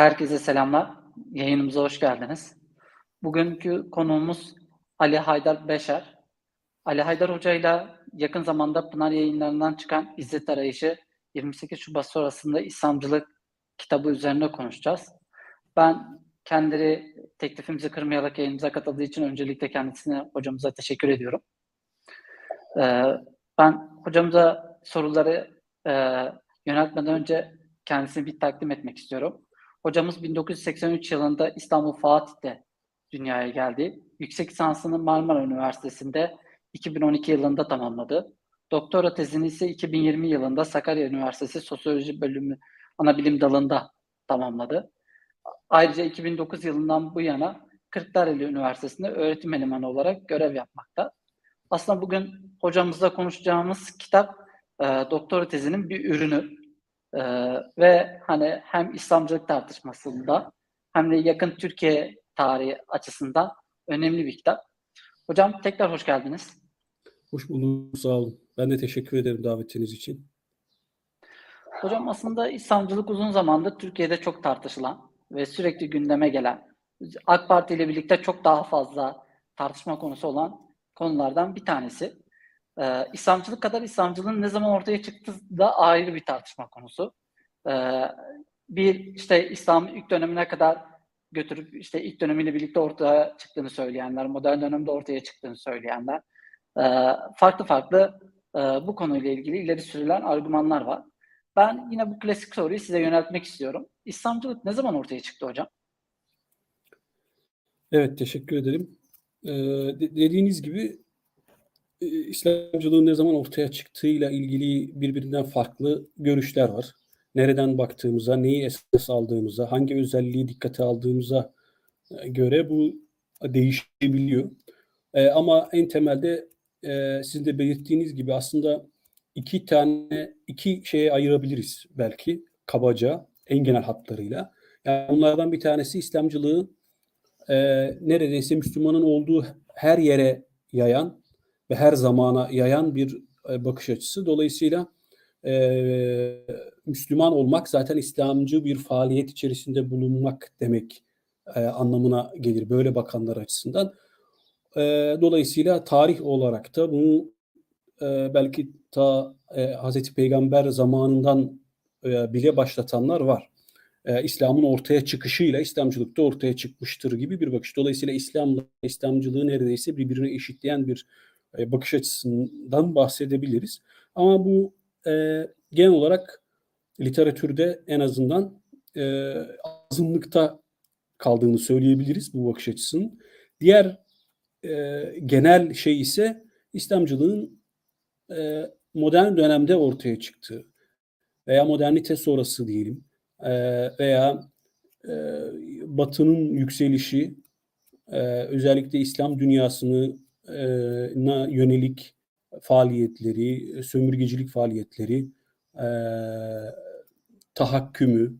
Herkese selamlar. Yayınımıza hoş geldiniz. Bugünkü konuğumuz Ali Haydar Beşer. Ali Haydar Hoca ile yakın zamanda Pınar yayınlarından çıkan İzzet Arayışı 28 Şubat sonrasında İslamcılık kitabı üzerine konuşacağız. Ben kendileri teklifimizi kırmayarak yayınımıza katıldığı için öncelikle kendisine hocamıza teşekkür ediyorum. Ee, ben hocamıza soruları e, yöneltmeden önce kendisini bir takdim etmek istiyorum. Hocamız 1983 yılında İstanbul Fatih'te dünyaya geldi. Yüksek lisansını Marmara Üniversitesi'nde 2012 yılında tamamladı. Doktora tezini ise 2020 yılında Sakarya Üniversitesi Sosyoloji Bölümü Anabilim Dalı'nda tamamladı. Ayrıca 2009 yılından bu yana Kırklareli Üniversitesi'nde öğretim elemanı olarak görev yapmakta. Aslında bugün hocamızla konuşacağımız kitap e, doktora tezinin bir ürünü. Ee, ve hani hem İslamcılık tartışmasında hem de yakın Türkiye tarihi açısından önemli bir kitap. Hocam tekrar hoş geldiniz. Hoş bulduk, sağ olun. Ben de teşekkür ederim davetiniz için. Hocam aslında İslamcılık uzun zamandır Türkiye'de çok tartışılan ve sürekli gündeme gelen, AK Parti ile birlikte çok daha fazla tartışma konusu olan konulardan bir tanesi. Ee, İslamcılık kadar İslamcılığın ne zaman ortaya çıktığı da ayrı bir tartışma konusu. Ee, bir işte İslam ilk dönemine kadar götürüp işte ilk dönemiyle birlikte ortaya çıktığını söyleyenler, modern dönemde ortaya çıktığını söyleyenler, e, farklı farklı e, bu konuyla ilgili ileri sürülen argümanlar var. Ben yine bu klasik soruyu size yöneltmek istiyorum. İslamcılık ne zaman ortaya çıktı hocam? Evet, teşekkür ederim. Ee, dediğiniz gibi e, İslamcılığın ne zaman ortaya çıktığıyla ilgili birbirinden farklı görüşler var. Nereden baktığımıza, neyi esas aldığımıza, hangi özelliği dikkate aldığımıza e, göre bu değişebiliyor. E, ama en temelde e, sizin de belirttiğiniz gibi aslında iki tane, iki şeye ayırabiliriz belki kabaca, en genel hatlarıyla. Yani bunlardan bir tanesi İslamcılığı e, neredeyse Müslümanın olduğu her yere yayan ve her zamana yayan bir e, bakış açısı. Dolayısıyla e, Müslüman olmak zaten İslamcı bir faaliyet içerisinde bulunmak demek e, anlamına gelir böyle bakanlar açısından. E, dolayısıyla tarih olarak da bunu e, belki ta e, Hazreti Peygamber zamanından e, bile başlatanlar var. E, İslam'ın ortaya çıkışıyla İslamcılık da ortaya çıkmıştır gibi bir bakış. Dolayısıyla İslam'la İslamcılığı neredeyse birbirine eşitleyen bir e, bakış açısından bahsedebiliriz. Ama bu e, genel olarak literatürde en azından e, azınlıkta kaldığını söyleyebiliriz bu bakış açısının. Diğer e, genel şey ise İslamcılığın e, modern dönemde ortaya çıktığı veya modernite sonrası diyelim e, veya e, Batı'nın yükselişi e, özellikle İslam dünyasını na yönelik faaliyetleri, sömürgecilik faaliyetleri, e, tahakkümü,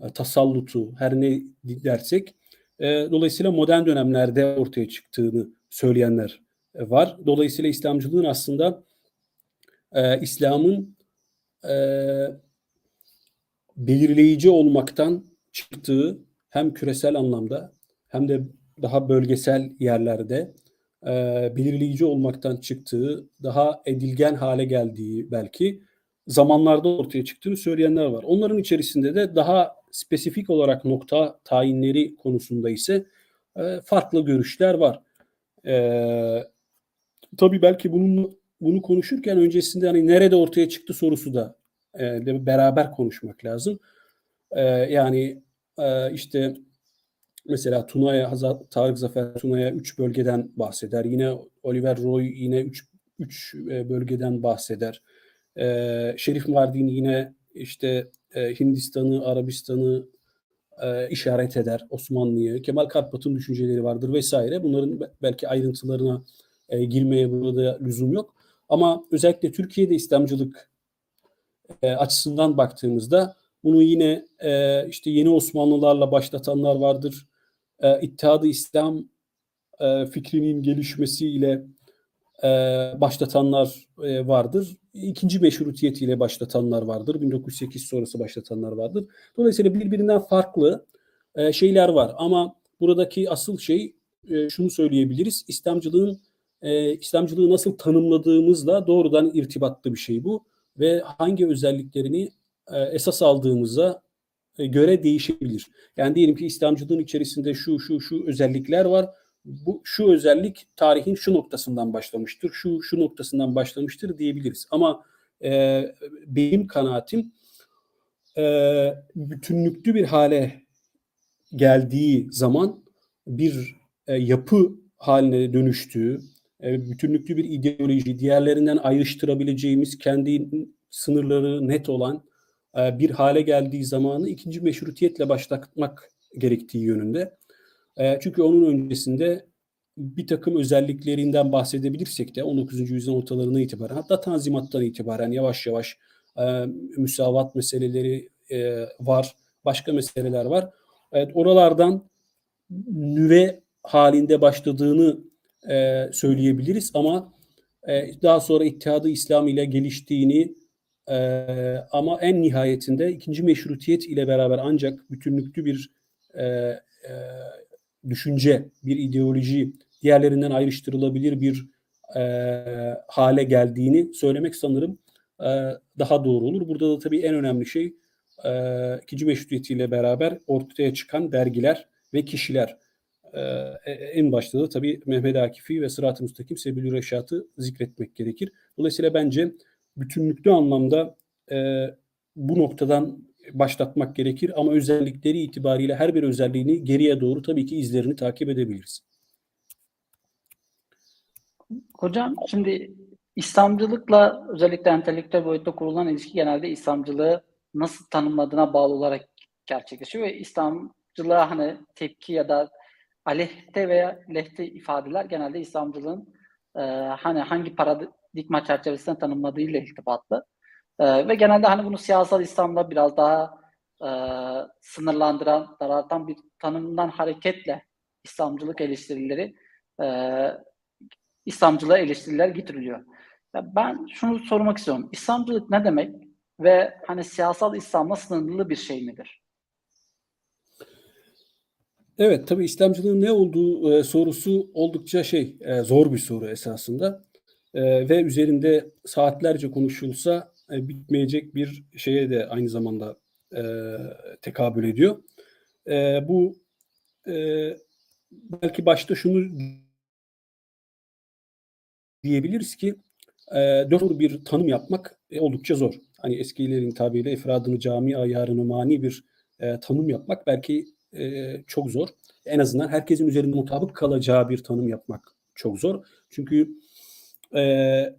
e, tasallutu her ne dersek e, dolayısıyla modern dönemlerde ortaya çıktığını söyleyenler var. Dolayısıyla İslamcılığın aslında e, İslam'ın e, belirleyici olmaktan çıktığı hem küresel anlamda hem de daha bölgesel yerlerde e, belirleyici olmaktan çıktığı, daha edilgen hale geldiği belki zamanlarda ortaya çıktığını söyleyenler var. Onların içerisinde de daha spesifik olarak nokta tayinleri konusunda ise e, farklı görüşler var. E, tabii belki bunun bunu konuşurken öncesinde hani nerede ortaya çıktı sorusu da e, beraber konuşmak lazım. E, yani e, işte mesela Tuna'ya Tarık Zafer Tuna'ya üç bölgeden bahseder. Yine Oliver Roy yine üç, üç bölgeden bahseder. E, Şerif Mardin yine işte e, Hindistan'ı, Arabistan'ı e, işaret eder Osmanlı'yı. Kemal Karpat'ın düşünceleri vardır vesaire. Bunların belki ayrıntılarına e, girmeye burada lüzum yok. Ama özellikle Türkiye'de İslamcılık e, açısından baktığımızda bunu yine e, işte yeni Osmanlılarla başlatanlar vardır. E, İttihadı İslam e, fikrinin gelişmesiyle e, başlatanlar e, vardır. İkinci meşrutiyetiyle başlatanlar vardır. 1908 sonrası başlatanlar vardır. Dolayısıyla birbirinden farklı şeyler var. Ama buradaki asıl şey şunu söyleyebiliriz. İslamcılığın İslamcılığı nasıl tanımladığımızla doğrudan irtibatlı bir şey bu ve hangi özelliklerini esas aldığımıza göre değişebilir. Yani diyelim ki İslamcılığın içerisinde şu şu şu özellikler var. Bu şu özellik tarihin şu noktasından başlamıştır, şu şu noktasından başlamıştır diyebiliriz. Ama e, benim kanaatim e, bütünlüklü bir hale geldiği zaman bir e, yapı haline dönüştüğü, e, bütünlüklü bir ideoloji, diğerlerinden ayrıştırabileceğimiz kendi sınırları net olan e, bir hale geldiği zamanı ikinci meşrutiyetle başlatmak gerektiği yönünde. E, çünkü onun öncesinde bir takım özelliklerinden bahsedebilirsek de 19. yüzyılın ortalarına itibaren hatta Tanzimat'tan itibaren yavaş yavaş e, müsavat meseleleri e, var, başka meseleler var. Evet, oralardan nüve halinde başladığını e, söyleyebiliriz ama e, daha sonra İttihadı İslam ile geliştiğini e, ama en nihayetinde ikinci meşrutiyet ile beraber ancak bütünlüklü bir e, e, düşünce, bir ideoloji diğerlerinden ayrıştırılabilir bir e, hale geldiğini söylemek sanırım e, daha doğru olur. Burada da tabii en önemli şey e, ikinci meşrutiyetiyle beraber ortaya çıkan dergiler ve kişiler. E, en başta da tabii Mehmet Akif'i ve Sırat-ı Müstakim Sebilü Reşat'ı zikretmek gerekir. Dolayısıyla bence bütünlüklü anlamda e, bu noktadan başlatmak gerekir ama özellikleri itibariyle her bir özelliğini geriye doğru tabii ki izlerini takip edebiliriz. Hocam şimdi İslamcılıkla özellikle entelektüel boyutta kurulan ilişki genelde İslamcılığı nasıl tanımladığına bağlı olarak gerçekleşiyor ve İslamcılığa hani tepki ya da aleyhte veya lehte ifadeler genelde İslamcılığın e, hani hangi paradigma çerçevesinde tanımladığıyla irtibatlı. E, ve genelde hani bunu siyasal İslam'la biraz daha e, sınırlandıran, daraltan bir tanımdan hareketle İslamcılık eleştirileri e, İslamcılığa eleştiriler getiriliyor. Ya ben şunu sormak istiyorum. İslamcılık ne demek ve hani siyasal İslam'la sınırlı bir şey midir? Evet, tabii İslamcılığın ne olduğu e, sorusu oldukça şey e, zor bir soru esasında e, ve üzerinde saatlerce konuşulsa e, bitmeyecek bir şeye de aynı zamanda e, tekabül ediyor. E, bu e, belki başta şunu diyebiliriz ki e, dört bir tanım yapmak e, oldukça zor. Hani eskilerin tabiriyle ifradını cami ayarını mani bir e, tanım yapmak belki e, çok zor. En azından herkesin üzerinde mutabık kalacağı bir tanım yapmak çok zor. Çünkü e,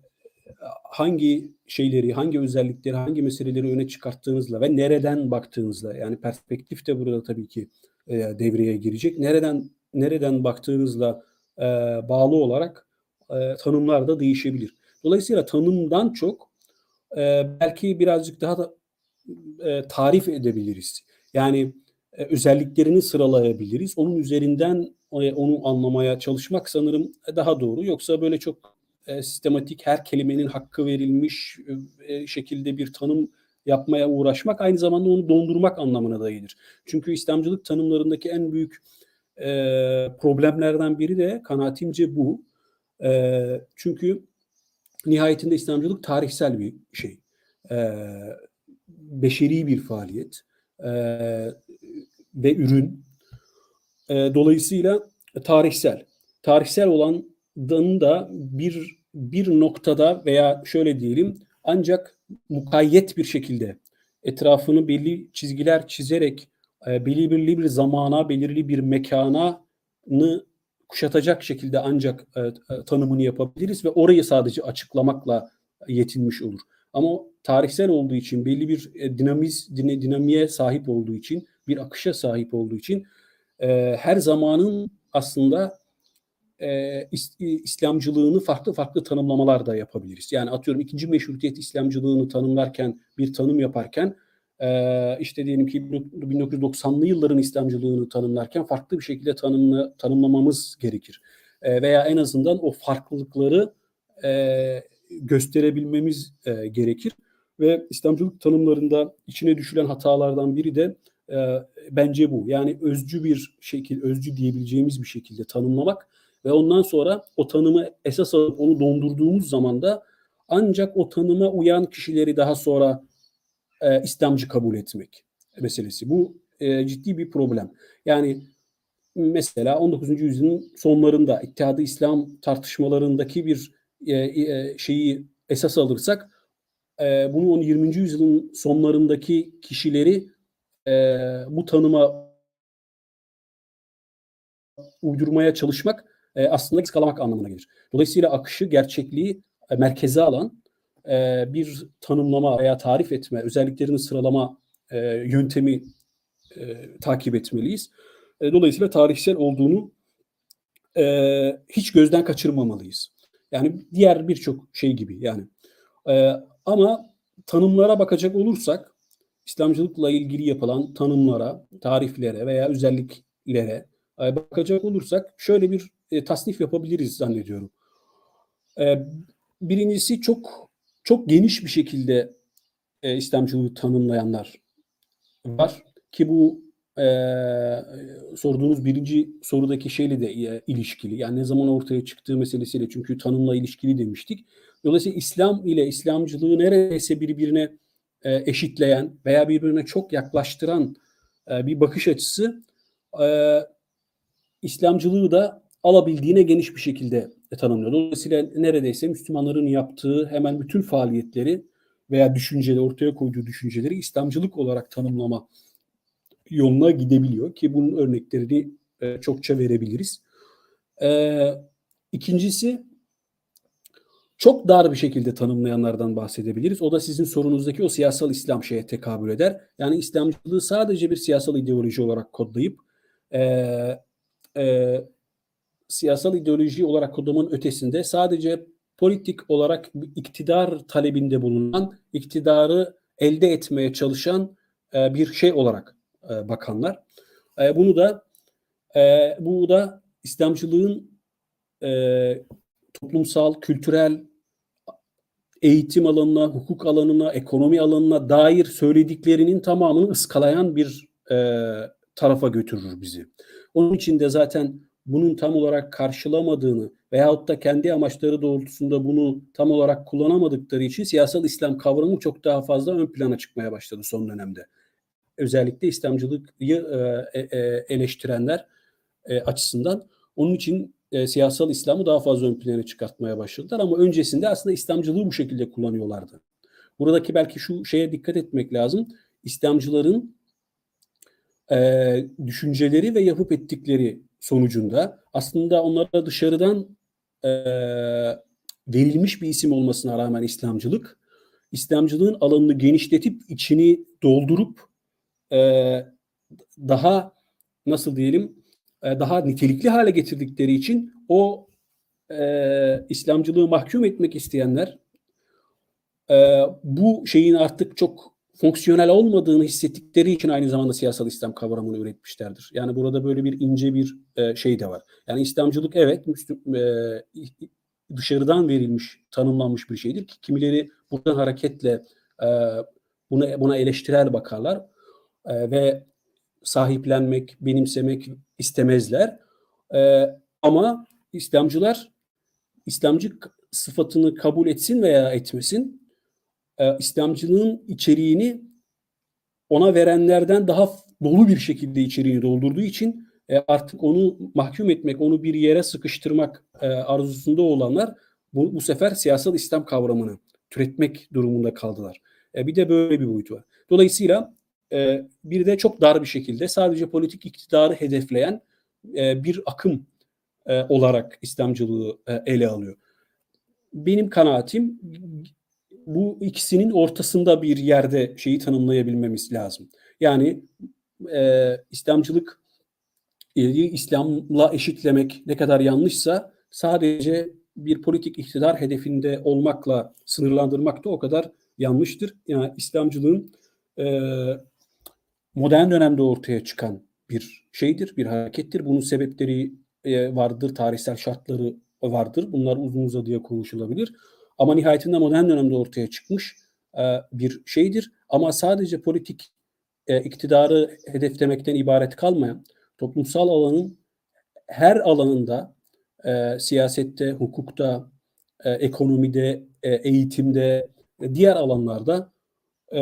hangi şeyleri, hangi özellikleri, hangi meseleleri öne çıkarttığınızla ve nereden baktığınızla yani perspektif de burada tabii ki e, devreye girecek. Nereden nereden baktığınızla e, bağlı olarak e, tanımlar da değişebilir. Dolayısıyla tanımdan çok e, belki birazcık daha da e, tarif edebiliriz. Yani e, özelliklerini sıralayabiliriz. Onun üzerinden e, onu anlamaya çalışmak sanırım daha doğru. Yoksa böyle çok e, sistematik her kelimenin hakkı verilmiş e, şekilde bir tanım yapmaya uğraşmak aynı zamanda onu dondurmak anlamına da gelir. Çünkü İslamcılık tanımlarındaki en büyük e, problemlerden biri de kanaatimce bu. E, çünkü nihayetinde İslamcılık tarihsel bir şey. E, beşeri bir faaliyet e, ve ürün. E, dolayısıyla tarihsel. Tarihsel olanın da bir bir noktada veya şöyle diyelim ancak mukayyet bir şekilde etrafını belli çizgiler çizerek e, belirli bir zamana, belirli bir mekana kuşatacak şekilde ancak e, e, tanımını yapabiliriz ve orayı sadece açıklamakla yetinmiş olur. Ama tarihsel olduğu için belli bir e, dinamiz din, dinamiğe sahip olduğu için bir akışa sahip olduğu için e, her zamanın aslında e, İslamcılığını farklı farklı tanımlamalar da yapabiliriz. Yani atıyorum ikinci meşrutiyet İslamcılığını tanımlarken bir tanım yaparken e, işte diyelim ki 1990'lı yılların İslamcılığını tanımlarken farklı bir şekilde tanımla, tanımlamamız gerekir. E, veya en azından o farklılıkları e, gösterebilmemiz e, gerekir. Ve İslamcılık tanımlarında içine düşülen hatalardan biri de e, bence bu. Yani özcü bir şekil, özcü diyebileceğimiz bir şekilde tanımlamak ve ondan sonra o tanımı esas alıp onu dondurduğumuz zaman da ancak o tanıma uyan kişileri daha sonra e, İslamcı kabul etmek meselesi. Bu e, ciddi bir problem. Yani mesela 19. yüzyılın sonlarında İttihadı İslam tartışmalarındaki bir e, e, şeyi esas alırsak e, bunu 20. yüzyılın sonlarındaki kişileri e, bu tanıma uydurmaya çalışmak e, aslında ıskalamak anlamına gelir. Dolayısıyla akışı, gerçekliği e, merkeze alan e, bir tanımlama veya tarif etme, özelliklerini sıralama e, yöntemi e, takip etmeliyiz. E, dolayısıyla tarihsel olduğunu e, hiç gözden kaçırmamalıyız. Yani diğer birçok şey gibi yani. E, ama tanımlara bakacak olursak İslamcılıkla ilgili yapılan tanımlara, tariflere veya özelliklere e, bakacak olursak şöyle bir e, tasnif yapabiliriz zannediyorum. E, birincisi çok çok geniş bir şekilde e, İslamcılığı tanımlayanlar var ki bu e, sorduğunuz birinci sorudaki şeyle de e, ilişkili. Yani ne zaman ortaya çıktığı meselesiyle çünkü tanımla ilişkili demiştik. Dolayısıyla İslam ile İslamcılığı neredeyse birbirine e, eşitleyen veya birbirine çok yaklaştıran e, bir bakış açısı e, İslamcılığı da alabildiğine geniş bir şekilde tanımlıyor. Dolayısıyla neredeyse Müslümanların yaptığı hemen bütün faaliyetleri veya düşünceleri, ortaya koyduğu düşünceleri İslamcılık olarak tanımlama yoluna gidebiliyor ki bunun örneklerini e, çokça verebiliriz. E, ikincisi çok dar bir şekilde tanımlayanlardan bahsedebiliriz. O da sizin sorunuzdaki o siyasal İslam şeye tekabül eder. Yani İslamcılığı sadece bir siyasal ideoloji olarak kodlayıp e, e, siyasal ideoloji olarak kodlamanın ötesinde sadece politik olarak iktidar talebinde bulunan, iktidarı elde etmeye çalışan e, bir şey olarak e, bakanlar. E, bunu da e, bu da İslamcılığın e, toplumsal, kültürel, eğitim alanına, hukuk alanına, ekonomi alanına dair söylediklerinin tamamını ıskalayan bir e, tarafa götürür bizi. Onun için de zaten bunun tam olarak karşılamadığını veyahut da kendi amaçları doğrultusunda bunu tam olarak kullanamadıkları için siyasal İslam kavramı çok daha fazla ön plana çıkmaya başladı son dönemde. Özellikle İslamcılığı e, e, eleştirenler e, açısından. Onun için e, siyasal İslam'ı daha fazla ön plana çıkartmaya başladılar ama öncesinde aslında İslamcılığı bu şekilde kullanıyorlardı. Buradaki belki şu şeye dikkat etmek lazım. İslamcıların e, düşünceleri ve yapıp ettikleri sonucunda aslında onlara dışarıdan e, verilmiş bir isim olmasına rağmen İslamcılık, İslamcılığın alanını genişletip içini doldurup e, daha nasıl diyelim e, daha nitelikli hale getirdikleri için o e, İslamcılığı mahkum etmek isteyenler e, bu şeyin artık çok fonksiyonel olmadığını hissettikleri için aynı zamanda siyasal İslam kavramını üretmişlerdir. Yani burada böyle bir ince bir e, şey de var. Yani İslamcılık evet Müslüm, e, dışarıdan verilmiş, tanımlanmış bir şeydir ki kimileri buradan hareketle e, buna, buna eleştirel bakarlar e, ve sahiplenmek, benimsemek istemezler. E, ama İslamcılar İslamcı sıfatını kabul etsin veya etmesin e, İslamcılığın içeriğini ona verenlerden daha dolu bir şekilde içeriğini doldurduğu için e, artık onu mahkum etmek, onu bir yere sıkıştırmak e, arzusunda olanlar bu, bu sefer siyasal İslam kavramını türetmek durumunda kaldılar. E, bir de böyle bir boyut var. Dolayısıyla e, bir de çok dar bir şekilde sadece politik iktidarı hedefleyen e, bir akım e, olarak İslamcılığı e, ele alıyor. Benim kanaatim bu ikisinin ortasında bir yerde şeyi tanımlayabilmemiz lazım. Yani e, İslamcılık İslam'la eşitlemek ne kadar yanlışsa sadece bir politik iktidar hedefinde olmakla sınırlandırmak da o kadar yanlıştır. Yani İslamcılığın modern dönemde ortaya çıkan bir şeydir, bir harekettir. Bunun sebepleri e, vardır, tarihsel şartları vardır. Bunlar uzun uzadıya konuşulabilir. Ama nihayetinde modern dönemde ortaya çıkmış e, bir şeydir. Ama sadece politik e, iktidarı hedeflemekten ibaret kalmayan toplumsal alanın her alanında siyasette, hukukta, ekonomide, eğitimde, diğer alanlarda e,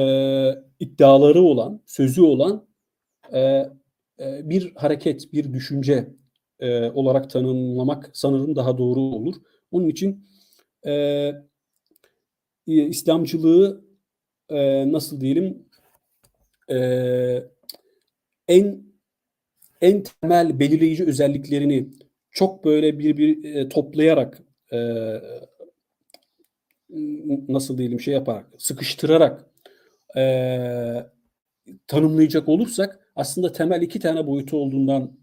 iddiaları olan, sözü olan e, e, bir hareket, bir düşünce e, olarak tanımlamak sanırım daha doğru olur. Onun için e, İslamcılığı e, nasıl diyelim e, en en temel belirleyici özelliklerini çok böyle bir bir e, toplayarak e, nasıl diyelim şey yaparak sıkıştırarak e, tanımlayacak olursak aslında temel iki tane boyutu olduğundan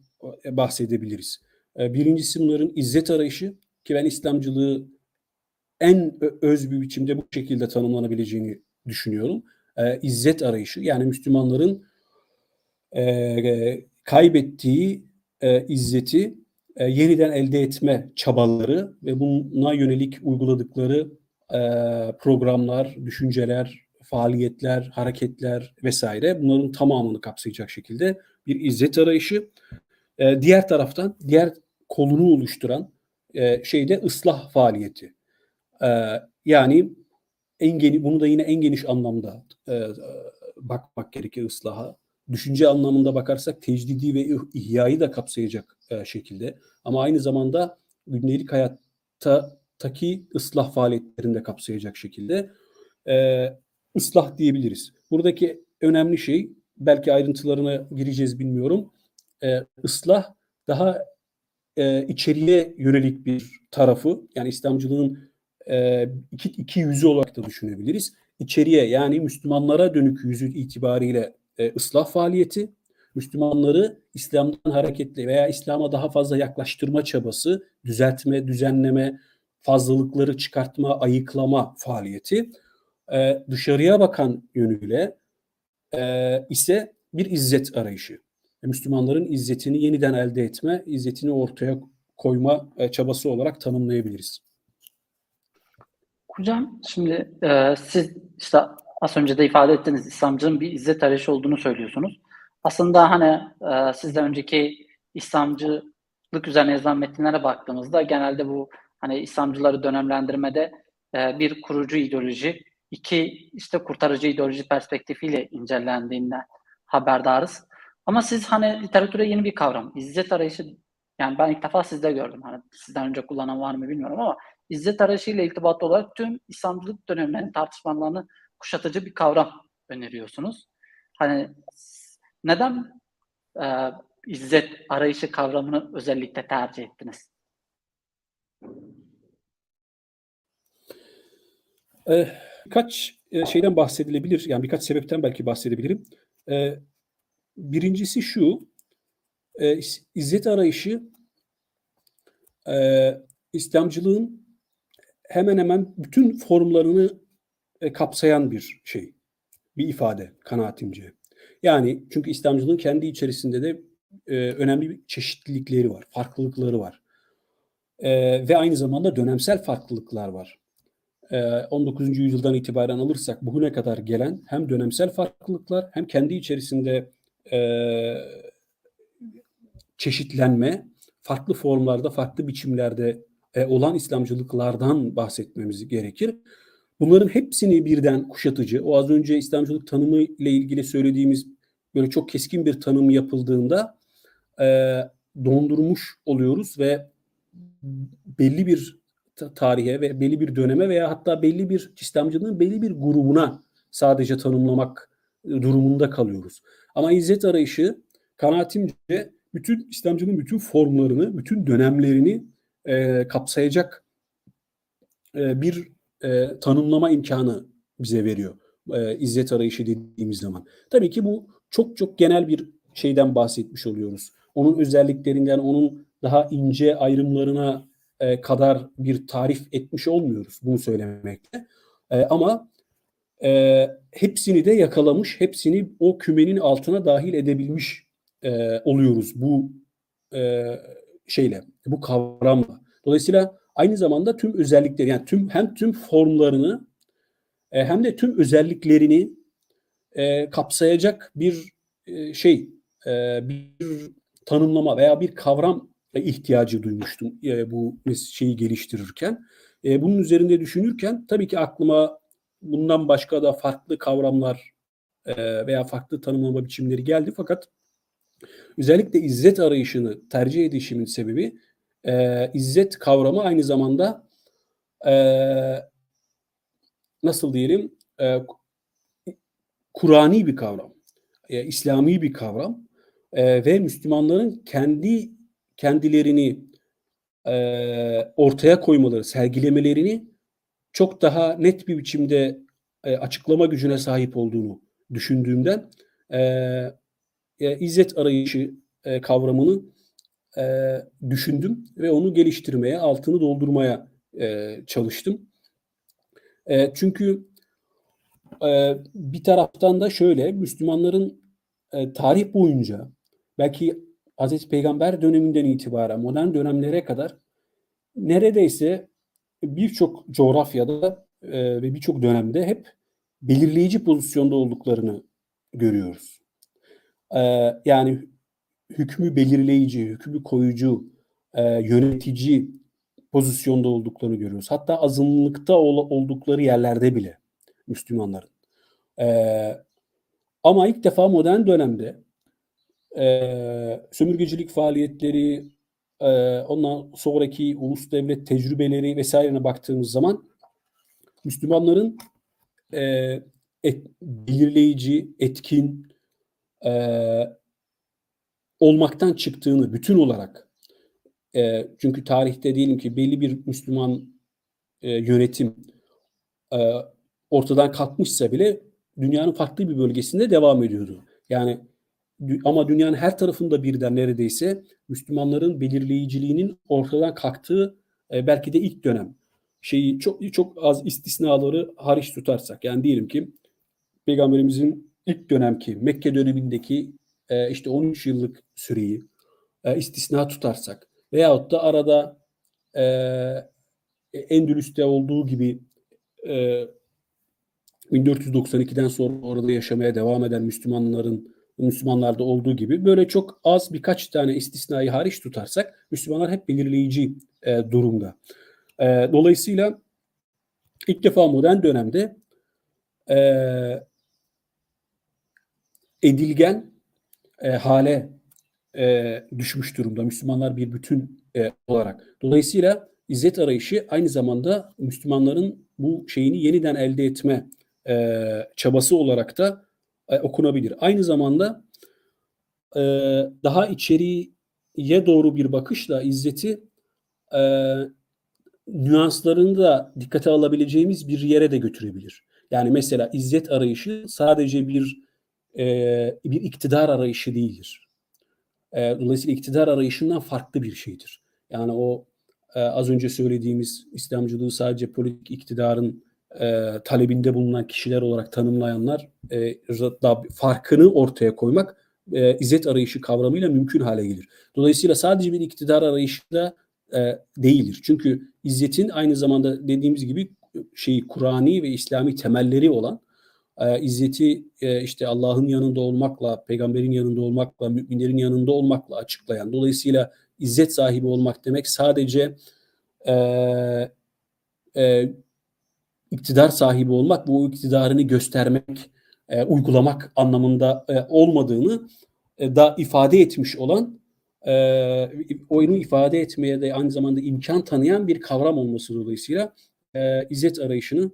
bahsedebiliriz. E, birincisi bunların izzet arayışı ki ben İslamcılığı en öz bir biçimde bu şekilde tanımlanabileceğini düşünüyorum. E, izzet arayışı yani Müslümanların e, kaybettiği e, izzeti e, yeniden elde etme çabaları ve buna yönelik uyguladıkları e, programlar, düşünceler, faaliyetler, hareketler vesaire bunların tamamını kapsayacak şekilde bir izzet arayışı. E, diğer taraftan diğer kolunu oluşturan e, şeyde ıslah faaliyeti. E, yani en geniş, bunu da yine en geniş anlamda e, bakmak gerekir ıslaha. Düşünce anlamında bakarsak tecdidi ve ihyayı da kapsayacak e, şekilde. Ama aynı zamanda gündelik hayatta taki ıslah faaliyetlerinde kapsayacak şekilde e, ıslah diyebiliriz. Buradaki önemli şey belki ayrıntılarına gireceğiz bilmiyorum. E, ıslah daha e, içeriye yönelik bir tarafı yani İslamcılığın e, iki, iki yüzü olarak da düşünebiliriz. İçeriye yani Müslümanlara dönük yüzü itibariyle e, ıslah faaliyeti, Müslümanları İslam'dan hareketli veya İslam'a daha fazla yaklaştırma çabası, düzeltme, düzenleme, fazlalıkları çıkartma, ayıklama faaliyeti. E, dışarıya bakan yönüyle e, ise bir izzet arayışı. Müslümanların izzetini yeniden elde etme, izzetini ortaya koyma e, çabası olarak tanımlayabiliriz. Hocam şimdi e, siz işte az önce de ifade ettiniz İslamcının bir izzet arayışı olduğunu söylüyorsunuz. Aslında hani e, sizden önceki İslamcılık üzerine yazılan metinlere baktığımızda genelde bu hani İslamcıları dönemlendirmede e, bir kurucu ideoloji, iki işte kurtarıcı ideoloji perspektifiyle incelendiğinden haberdarız. Ama siz hani literatüre yeni bir kavram, izzet arayışı yani ben ilk defa sizde gördüm. Hani sizden önce kullanan var mı bilmiyorum ama izzet arayışı ile irtibatlı olarak tüm İslamcılık dönemlerinin tartışmalarını kuşatıcı bir kavram öneriyorsunuz. Hani neden e, izzet arayışı kavramını özellikle tercih ettiniz? Ee, birkaç e, şeyden bahsedilebilir. Yani birkaç sebepten belki bahsedebilirim. Ee, birincisi şu. E, izzet arayışı e, İslamcılığın hemen hemen bütün formlarını e, kapsayan bir şey, bir ifade kanaatimce. Yani çünkü İslamcılığın kendi içerisinde de e, önemli bir çeşitlilikleri var, farklılıkları var. E, ve aynı zamanda dönemsel farklılıklar var. E, 19. yüzyıldan itibaren alırsak bugüne kadar gelen hem dönemsel farklılıklar hem kendi içerisinde e, çeşitlenme, farklı formlarda, farklı biçimlerde e, olan İslamcılıklardan bahsetmemiz gerekir. Bunların hepsini birden kuşatıcı, o az önce İslamcılık tanımı ile ilgili söylediğimiz böyle çok keskin bir tanım yapıldığında e, dondurmuş oluyoruz ve belli bir tarihe ve belli bir döneme veya hatta belli bir İslamcılığın belli bir grubuna sadece tanımlamak durumunda kalıyoruz. Ama izzet arayışı kanaatimce bütün İslamcılığın bütün formlarını, bütün dönemlerini e, kapsayacak e, bir e, tanımlama imkanı bize veriyor. E, izzet arayışı dediğimiz zaman. Tabii ki bu çok çok genel bir şeyden bahsetmiş oluyoruz. Onun özelliklerinden, onun daha ince ayrımlarına e, kadar bir tarif etmiş olmuyoruz bunu söylemekle. E, ama e, hepsini de yakalamış, hepsini o kümenin altına dahil edebilmiş e, oluyoruz bu e, şeyle, bu kavramla. Dolayısıyla aynı zamanda tüm özellikleri yani tüm hem tüm formlarını e, hem de tüm özelliklerini e, kapsayacak bir e, şey e, bir tanımlama veya bir kavram ihtiyacı duymuştum e, bu şeyi geliştirirken. E, bunun üzerinde düşünürken tabii ki aklıma bundan başka da farklı kavramlar e, veya farklı tanımlama biçimleri geldi fakat özellikle izzet arayışını tercih edişimin sebebi e, izzet kavramı aynı zamanda e, nasıl diyelim e, Kur'ani bir kavram, e, İslami bir kavram e, ve Müslümanların kendi kendilerini e, ortaya koymaları, sergilemelerini çok daha net bir biçimde e, açıklama gücüne sahip olduğunu düşündüğümden e, e, izzet arayışı e, kavramını e, düşündüm ve onu geliştirmeye, altını doldurmaya e, çalıştım. E, çünkü e, bir taraftan da şöyle, Müslümanların e, tarih boyunca belki Hazreti Peygamber döneminden itibaren modern dönemlere kadar neredeyse birçok coğrafyada e, ve birçok dönemde hep belirleyici pozisyonda olduklarını görüyoruz. E, yani hükmü belirleyici, hükmü koyucu, e, yönetici pozisyonda olduklarını görüyoruz. Hatta azınlıkta ol, oldukları yerlerde bile Müslümanların. E, ama ilk defa modern dönemde e, sömürgecilik faaliyetleri, e, ondan sonraki ulus devlet tecrübeleri vesairene baktığımız zaman Müslümanların e, et, belirleyici, etkin e, olmaktan çıktığını bütün olarak e, çünkü tarihte diyelim ki belli bir Müslüman e, yönetim e, ortadan kalkmışsa bile dünyanın farklı bir bölgesinde devam ediyordu. Yani ama dünyanın her tarafında birden neredeyse Müslümanların belirleyiciliğinin ortadan kalktığı e, belki de ilk dönem. Şeyi çok çok az istisnaları hariç tutarsak yani diyelim ki peygamberimizin ilk dönemki Mekke dönemindeki e, işte 13 yıllık süreyi e, istisna tutarsak veyahut da arada e, Endülüs'te olduğu gibi e, 1492'den sonra orada yaşamaya devam eden Müslümanların Müslümanlarda olduğu gibi böyle çok az birkaç tane istisnayı hariç tutarsak Müslümanlar hep belirleyici e, durumda. E, dolayısıyla ilk defa modern dönemde e, edilgen e, hale e, düşmüş durumda Müslümanlar bir bütün e, olarak. Dolayısıyla izzet arayışı aynı zamanda Müslümanların bu şeyini yeniden elde etme e, çabası olarak da e, okunabilir. Aynı zamanda e, daha içeriye doğru bir bakışla izzeti e, nüanslarını da dikkate alabileceğimiz bir yere de götürebilir. Yani mesela izzet arayışı sadece bir e, bir iktidar arayışı değildir. E, dolayısıyla iktidar arayışından farklı bir şeydir. Yani o e, az önce söylediğimiz İslamcılığı sadece politik iktidarın e, talebinde bulunan kişiler olarak tanımlayanlar e, da farkını ortaya koymak e, izzet arayışı kavramıyla mümkün hale gelir. Dolayısıyla sadece bir iktidar arayışı da e, değildir. Çünkü izzetin aynı zamanda dediğimiz gibi şeyi Kur'ani ve İslami temelleri olan e, izzeti e, işte Allah'ın yanında olmakla, peygamberin yanında olmakla, müminlerin yanında olmakla açıklayan. Dolayısıyla izzet sahibi olmak demek sadece e, e, iktidar sahibi olmak, bu iktidarını göstermek, e, uygulamak anlamında e, olmadığını e, da ifade etmiş olan e, oyunu ifade etmeye de aynı zamanda imkan tanıyan bir kavram olması dolayısıyla e, izzet arayışını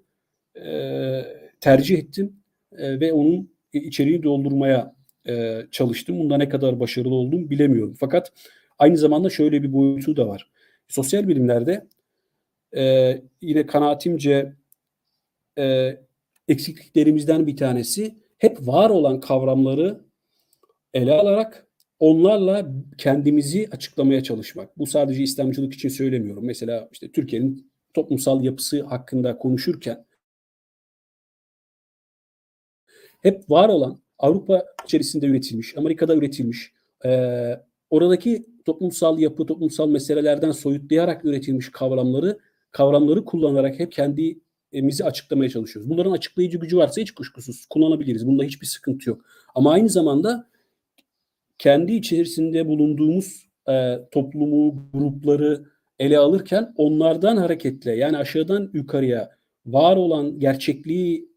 e, tercih ettim e, ve onun içeriğini doldurmaya e, çalıştım. Bunda ne kadar başarılı oldum bilemiyorum. Fakat aynı zamanda şöyle bir boyutu da var. Sosyal bilimlerde e, yine kanaatimce e, eksikliklerimizden bir tanesi hep var olan kavramları ele alarak onlarla kendimizi açıklamaya çalışmak. Bu sadece İslamcılık için söylemiyorum. Mesela işte Türkiye'nin toplumsal yapısı hakkında konuşurken hep var olan Avrupa içerisinde üretilmiş, Amerika'da üretilmiş, e, oradaki toplumsal yapı, toplumsal meselelerden soyutlayarak üretilmiş kavramları kavramları kullanarak hep kendi mizi açıklamaya çalışıyoruz. Bunların açıklayıcı gücü varsa hiç kuşkusuz kullanabiliriz. Bunda hiçbir sıkıntı yok. Ama aynı zamanda kendi içerisinde bulunduğumuz e, toplumu, grupları ele alırken onlardan hareketle yani aşağıdan yukarıya var olan gerçekliği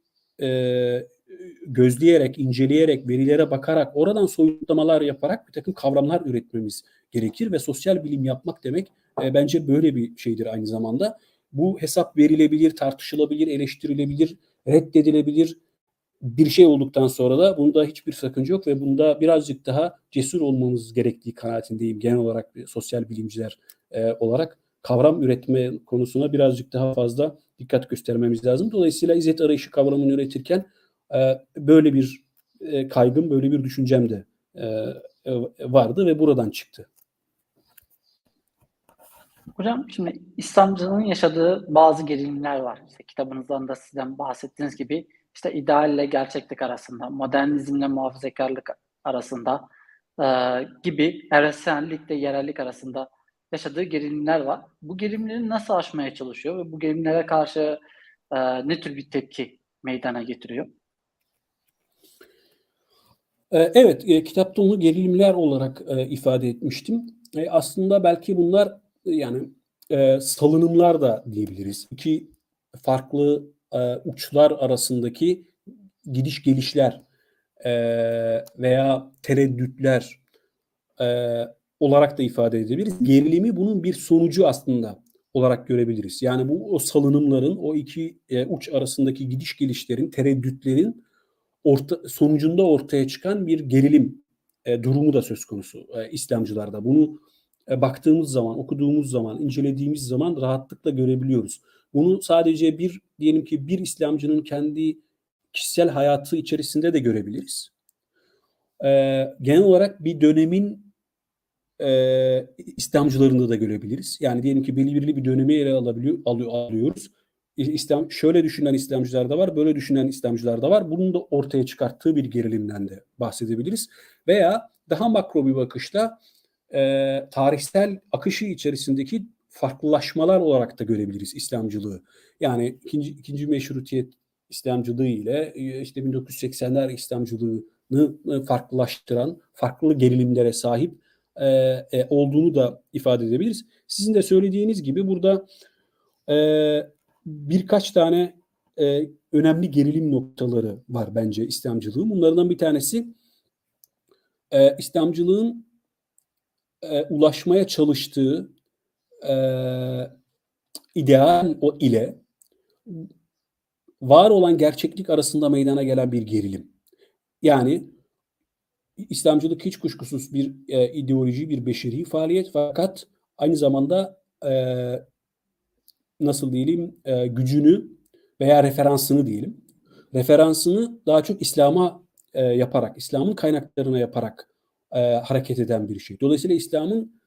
e, gözleyerek, inceleyerek, verilere bakarak, oradan soyutlamalar yaparak bir takım kavramlar üretmemiz gerekir ve sosyal bilim yapmak demek e, bence böyle bir şeydir aynı zamanda. Bu hesap verilebilir, tartışılabilir, eleştirilebilir, reddedilebilir bir şey olduktan sonra da bunda hiçbir sakınca yok ve bunda birazcık daha cesur olmamız gerektiği kanaatindeyim genel olarak sosyal bilimciler e, olarak kavram üretme konusuna birazcık daha fazla dikkat göstermemiz lazım. Dolayısıyla izzet arayışı kavramını üretirken e, böyle bir e, kaygım, böyle bir düşüncem de e, e, vardı ve buradan çıktı. Hocam şimdi İslamcılığın yaşadığı bazı gerilimler var. İşte kitabınızdan da sizden bahsettiğiniz gibi işte idealle gerçeklik arasında, modernizmle muhafazakarlık arasında e, gibi evrensellikle yerellik arasında yaşadığı gerilimler var. Bu gerilimleri nasıl aşmaya çalışıyor ve bu gerilimlere karşı e, ne tür bir tepki meydana getiriyor? Evet, kitapta onu gerilimler olarak ifade etmiştim. Aslında belki bunlar yani e, salınımlar da diyebiliriz. İki farklı e, uçlar arasındaki gidiş gelişler e, veya tereddütler e, olarak da ifade edebiliriz. Gerilimi bunun bir sonucu aslında olarak görebiliriz. Yani bu o salınımların, o iki e, uç arasındaki gidiş gelişlerin, tereddütlerin orta, sonucunda ortaya çıkan bir gerilim e, durumu da söz konusu e, İslamcılarda. Bunu baktığımız zaman, okuduğumuz zaman, incelediğimiz zaman rahatlıkla görebiliyoruz. Bunu sadece bir diyelim ki bir İslamcının kendi kişisel hayatı içerisinde de görebiliriz. E, genel olarak bir dönemin e, İslamcılarında da görebiliriz. Yani diyelim ki belirli bir dönemi ele alabiliyor, alıyor, alıyoruz. İslam şöyle düşünen İslamcılar da var, böyle düşünen İslamcılar da var. Bunun da ortaya çıkarttığı bir gerilimden de bahsedebiliriz. Veya daha makro bir bakışta e, tarihsel akışı içerisindeki farklılaşmalar olarak da görebiliriz İslamcılığı. Yani ikinci, ikinci meşrutiyet İslamcılığı ile işte 1980'ler İslamcılığını farklılaştıran, farklı gerilimlere sahip e, e, olduğunu da ifade edebiliriz. Sizin de söylediğiniz gibi burada e, birkaç tane e, önemli gerilim noktaları var bence İslamcılığın. Bunlardan bir tanesi e, İslamcılığın e, ulaşmaya çalıştığı e, ideal o ile var olan gerçeklik arasında meydana gelen bir gerilim. Yani İslamcılık hiç kuşkusuz bir e, ideoloji, bir beşeri faaliyet fakat aynı zamanda e, nasıl diyelim e, gücünü veya referansını diyelim. Referansını daha çok İslam'a e, yaparak, İslam'ın kaynaklarına yaparak e, hareket eden bir şey. Dolayısıyla İslam'ın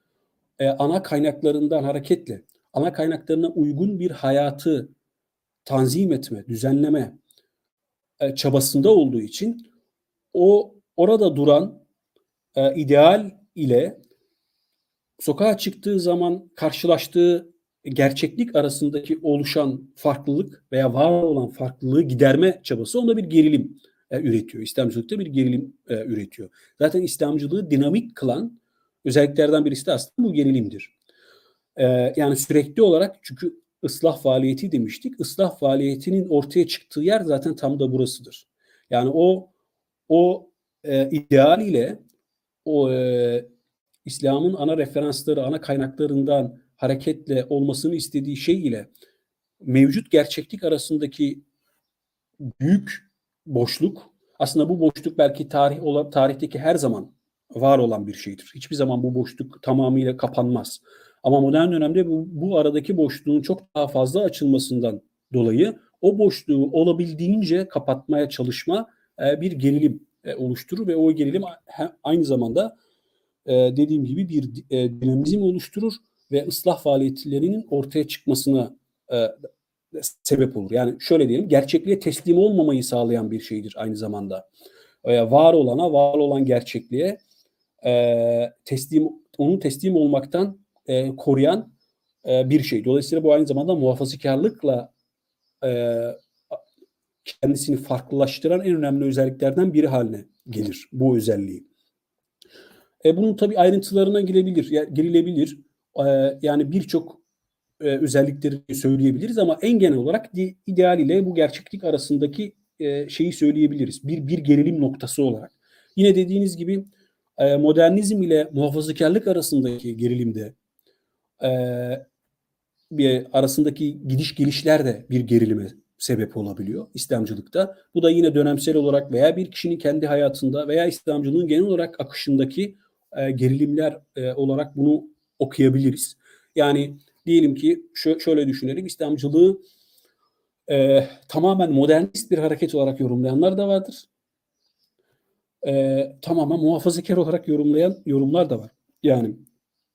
e, ana kaynaklarından hareketle, ana kaynaklarına uygun bir hayatı tanzim etme, düzenleme e, çabasında olduğu için o orada duran e, ideal ile sokağa çıktığı zaman karşılaştığı gerçeklik arasındaki oluşan farklılık veya var olan farklılığı giderme çabası onda bir gerilim e, üretiyor. İslamcılıkta bir gerilim e, üretiyor. Zaten İslamcılığı dinamik kılan özelliklerden birisi de aslında bu gerilimdir. E, yani sürekli olarak çünkü ıslah faaliyeti demiştik. Islah faaliyetinin ortaya çıktığı yer zaten tam da burasıdır. Yani o o e, ideal ile o e, İslam'ın ana referansları, ana kaynaklarından hareketle olmasını istediği şey ile mevcut gerçeklik arasındaki büyük boşluk aslında bu boşluk belki tarih olan tarihteki her zaman var olan bir şeydir. Hiçbir zaman bu boşluk tamamıyla kapanmaz. Ama modern dönemde bu, bu aradaki boşluğun çok daha fazla açılmasından dolayı o boşluğu olabildiğince kapatmaya çalışma e, bir gerilim e, oluşturur ve o gerilim aynı zamanda e, dediğim gibi bir e, dinamizm oluşturur ve ıslah faaliyetlerinin ortaya çıkmasına e, sebep olur. Yani şöyle diyelim gerçekliğe teslim olmamayı sağlayan bir şeydir aynı zamanda. E, var olana, var olan gerçekliğe e, teslim onun teslim olmaktan e, koruyan e, bir şey. Dolayısıyla bu aynı zamanda muhafazakarlıkla e, kendisini farklılaştıran en önemli özelliklerden biri haline gelir bu özelliği. E, bunun tabii ayrıntılarına girebilir, girilebilir. E, yani birçok e, özellikleri söyleyebiliriz ama en genel olarak ideal ile bu gerçeklik arasındaki e, şeyi söyleyebiliriz. Bir bir gerilim noktası olarak. Yine dediğiniz gibi e, modernizm ile muhafazakarlık arasındaki gerilimde e, bir arasındaki gidiş gelişler de bir gerilime sebep olabiliyor İslamcılıkta. Bu da yine dönemsel olarak veya bir kişinin kendi hayatında veya İslamcılığın genel olarak akışındaki e, gerilimler e, olarak bunu okuyabiliriz. Yani diyelim ki şö- şöyle düşünelim İslamcılığı e, tamamen modernist bir hareket olarak yorumlayanlar da vardır. E, tamamen muhafazakar olarak yorumlayan yorumlar da var. Yani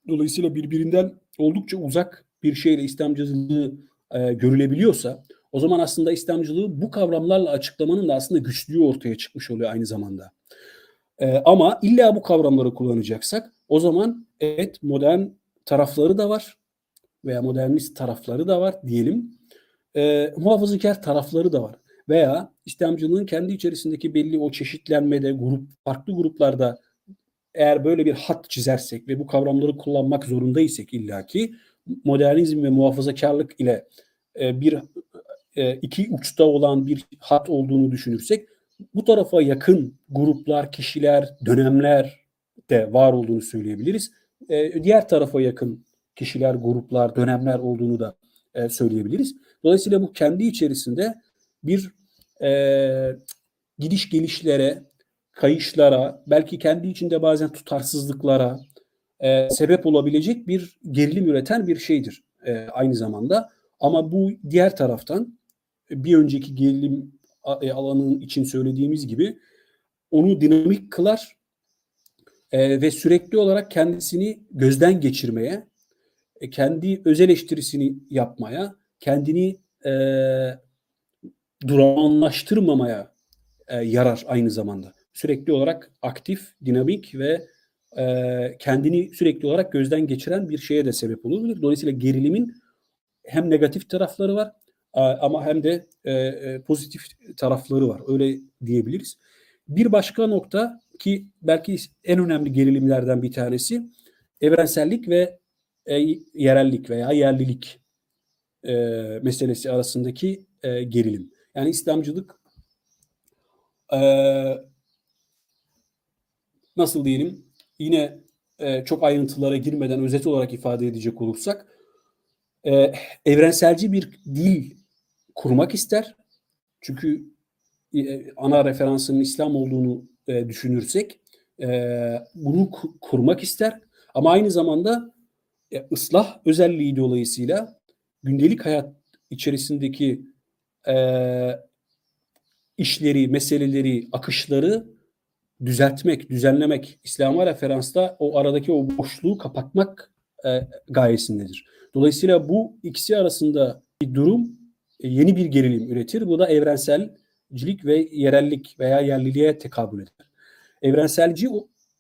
dolayısıyla birbirinden oldukça uzak bir şeyle İslamcılığı e, görülebiliyorsa o zaman aslında İslamcılığı bu kavramlarla açıklamanın da aslında güçlüğü ortaya çıkmış oluyor aynı zamanda. E, ama illa bu kavramları kullanacaksak o zaman evet modern tarafları da var veya modernist tarafları da var diyelim. E, muhafazakar tarafları da var. Veya İslamcılığın kendi içerisindeki belli o çeşitlenmede, grup farklı gruplarda eğer böyle bir hat çizersek ve bu kavramları kullanmak zorundaysak illaki modernizm ve muhafazakarlık ile e, bir e, iki uçta olan bir hat olduğunu düşünürsek bu tarafa yakın gruplar, kişiler, dönemler de var olduğunu söyleyebiliriz. E, diğer tarafa yakın kişiler, gruplar, dönemler olduğunu da e, söyleyebiliriz. Dolayısıyla bu kendi içerisinde bir e, gidiş gelişlere, kayışlara, belki kendi içinde bazen tutarsızlıklara e, sebep olabilecek bir gerilim üreten bir şeydir e, aynı zamanda. Ama bu diğer taraftan bir önceki gerilim e, alanının için söylediğimiz gibi onu dinamik kılar e, ve sürekli olarak kendisini gözden geçirmeye, e, kendi öz eleştirisini yapmaya, kendini e, duranlaştırmamaya e, yarar aynı zamanda. Sürekli olarak aktif, dinamik ve e, kendini sürekli olarak gözden geçiren bir şeye de sebep olabilir. Dolayısıyla gerilimin hem negatif tarafları var ama hem de e, e, pozitif tarafları var. Öyle diyebiliriz. Bir başka nokta ki belki en önemli gerilimlerden bir tanesi evrensellik ve e, yerellik veya yerlilik e, meselesi arasındaki e, gerilim. Yani İslamcılık e, nasıl diyelim yine e, çok ayrıntılara girmeden özet olarak ifade edecek olursak e, evrenselci bir dil kurmak ister. Çünkü e, ana referansının İslam olduğunu e, düşünürsek e, bunu ku- kurmak ister. Ama aynı zamanda e, ıslah özelliği dolayısıyla gündelik hayat içerisindeki e, işleri, meseleleri, akışları düzeltmek, düzenlemek, İslam'a referansta o aradaki o boşluğu kapatmak e, gayesindedir. Dolayısıyla bu ikisi arasında bir durum e, yeni bir gerilim üretir. Bu da evrenselcilik ve yerellik veya yerliliğe tekabül eder. Evrenselci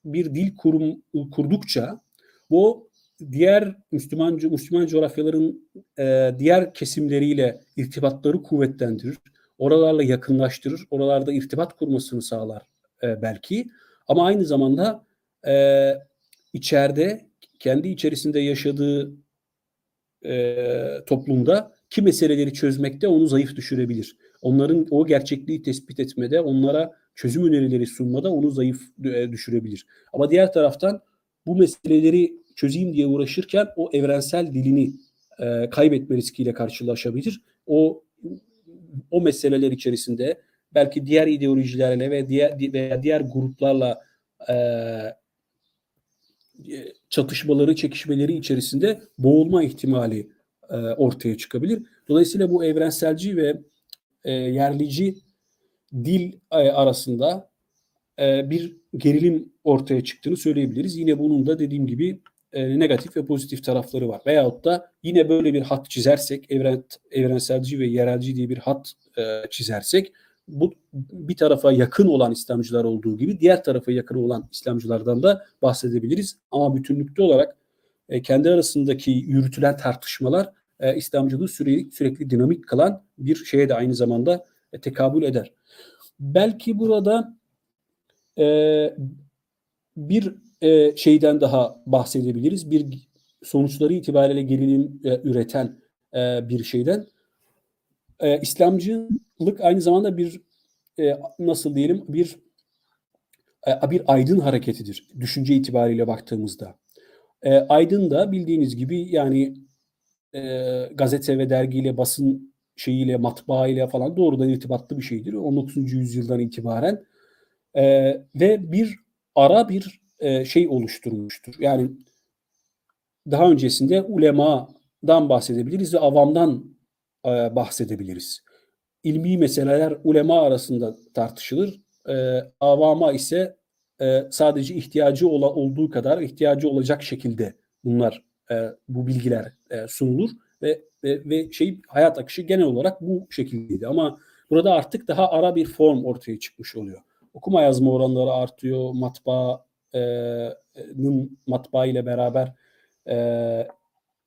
bir dil kurum kurdukça bu diğer Müslüman Müslüman coğrafyaların e, diğer kesimleriyle irtibatları kuvvetlendirir. Oralarla yakınlaştırır. Oralarda irtibat kurmasını sağlar e, belki. Ama aynı zamanda e, içeride kendi içerisinde yaşadığı e, toplumda ki meseleleri çözmekte onu zayıf düşürebilir. Onların o gerçekliği tespit etmede, onlara çözüm önerileri sunmada onu zayıf e, düşürebilir. Ama diğer taraftan bu meseleleri çözeyim diye uğraşırken o evrensel dilini e, kaybetme riskiyle karşılaşabilir. O o meseleler içerisinde belki diğer ideolojilerle ve diğer veya diğer gruplarla e, çatışmaları, çekişmeleri içerisinde boğulma ihtimali e, ortaya çıkabilir. Dolayısıyla bu evrenselci ve e, yerlici dil e, arasında e, bir gerilim ortaya çıktığını söyleyebiliriz. Yine bunun da dediğim gibi e, negatif ve pozitif tarafları var. Veyahut da yine böyle bir hat çizersek, evren, evrenselci ve yerelci diye bir hat e, çizersek, bu bir tarafa yakın olan İslamcılar olduğu gibi diğer tarafa yakın olan İslamcılardan da bahsedebiliriz. Ama bütünlükte olarak e, kendi arasındaki yürütülen tartışmalar e, İslamcılığı sürekli, sürekli dinamik kılan bir şeye de aynı zamanda e, tekabül eder. Belki burada e, bir e, şeyden daha bahsedebiliriz. Bir sonuçları itibariyle gerilim e, üreten e, bir şeyden. E, İslamcılık aynı zamanda bir e, nasıl diyelim bir e, bir aydın hareketidir düşünce itibariyle baktığımızda. E, aydın da bildiğiniz gibi yani e, gazete ve dergiyle basın şeyiyle matbaa ile falan doğrudan irtibatlı bir şeydir 19. yüzyıldan itibaren e, ve bir ara bir e, şey oluşturmuştur. Yani daha öncesinde ulemadan bahsedebiliriz ve avamdan e, bahsedebiliriz. İlmi meseleler ulema arasında tartışılır. E, avama ise e, sadece ihtiyacı ola, olduğu kadar ihtiyacı olacak şekilde bunlar e, bu bilgiler e, sunulur ve, ve ve şey hayat akışı genel olarak bu şekildeydi ama burada artık daha ara bir form ortaya çıkmış oluyor. Okuma yazma oranları artıyor, matbaanın matbaa ile beraber e,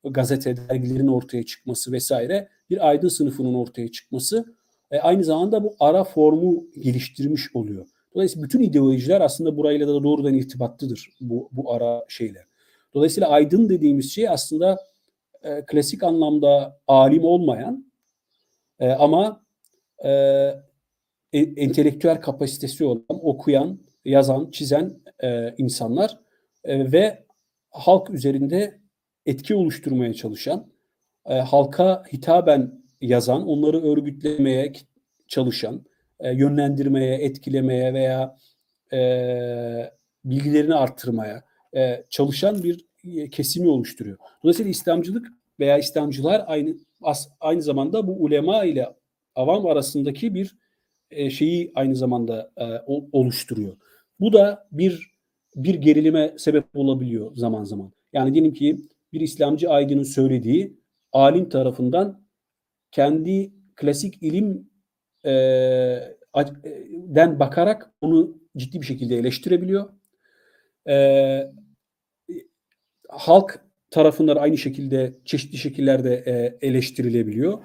gazete, dergilerin ortaya çıkması vesaire bir aydın sınıfının ortaya çıkması e, aynı zamanda bu ara formu geliştirmiş oluyor. Dolayısıyla bütün ideolojiler aslında burayla da doğrudan irtibatlıdır bu, bu ara şeyler. Dolayısıyla aydın dediğimiz şey aslında e, klasik anlamda alim olmayan e, ama e, entelektüel kapasitesi olan, okuyan, yazan, çizen e, insanlar e, ve halk üzerinde etki oluşturmaya çalışan, e, halka hitaben yazan, onları örgütlemeye çalışan, e, yönlendirmeye, etkilemeye veya e, bilgilerini arttırmaya e, çalışan bir e, kesimi oluşturuyor. Dolayısıyla İslamcılık veya İslamcılar aynı as, aynı zamanda bu ulema ile avam arasındaki bir e, şeyi aynı zamanda e, oluşturuyor. Bu da bir bir gerilime sebep olabiliyor zaman zaman. Yani diyelim ki bir İslamcı aydının söylediği alim tarafından kendi klasik ilim e, den bakarak onu ciddi bir şekilde eleştirebiliyor. E, halk tarafından aynı şekilde çeşitli şekillerde e, eleştirilebiliyor.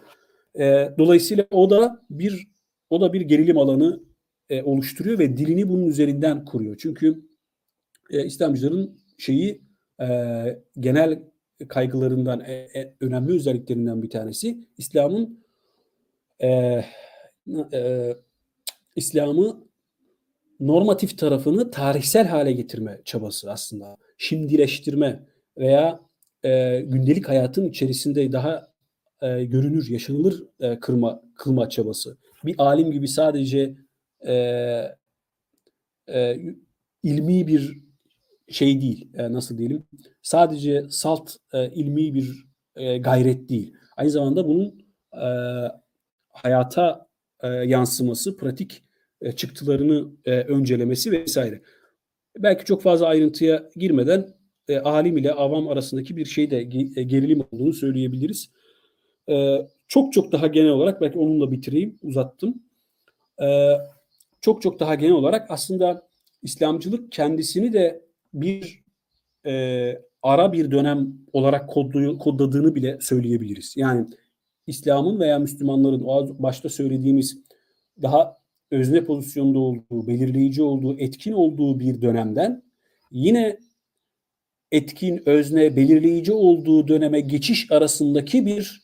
E, dolayısıyla o da bir o da bir gerilim alanı e, oluşturuyor ve dilini bunun üzerinden kuruyor. Çünkü e, İslamcıların şeyi e, genel kaygılarından e, e, önemli özelliklerinden bir tanesi İslam'ın e, e, İslam'ı normatif tarafını tarihsel hale getirme çabası aslında. Şimdileştirme veya e, gündelik hayatın içerisinde daha e, görünür, yaşanılır e, kırma, kılma çabası. Bir alim gibi sadece e, e, ilmi bir şey değil, e, nasıl diyelim, sadece salt e, ilmi bir e, gayret değil. Aynı zamanda bunun e, hayata e, yansıması, pratik e, çıktılarını e, öncelemesi vesaire. Belki çok fazla ayrıntıya girmeden e, alim ile avam arasındaki bir şey de e, gerilim olduğunu söyleyebiliriz. E, çok çok daha genel olarak belki onunla bitireyim, uzattım. E, çok çok daha genel olarak aslında İslamcılık kendisini de bir e, ara bir dönem olarak kodluyor, kodladığını bile söyleyebiliriz. Yani İslam'ın veya Müslümanların o başta söylediğimiz daha özne pozisyonda olduğu, belirleyici olduğu, etkin olduğu bir dönemden yine etkin, özne, belirleyici olduğu döneme geçiş arasındaki bir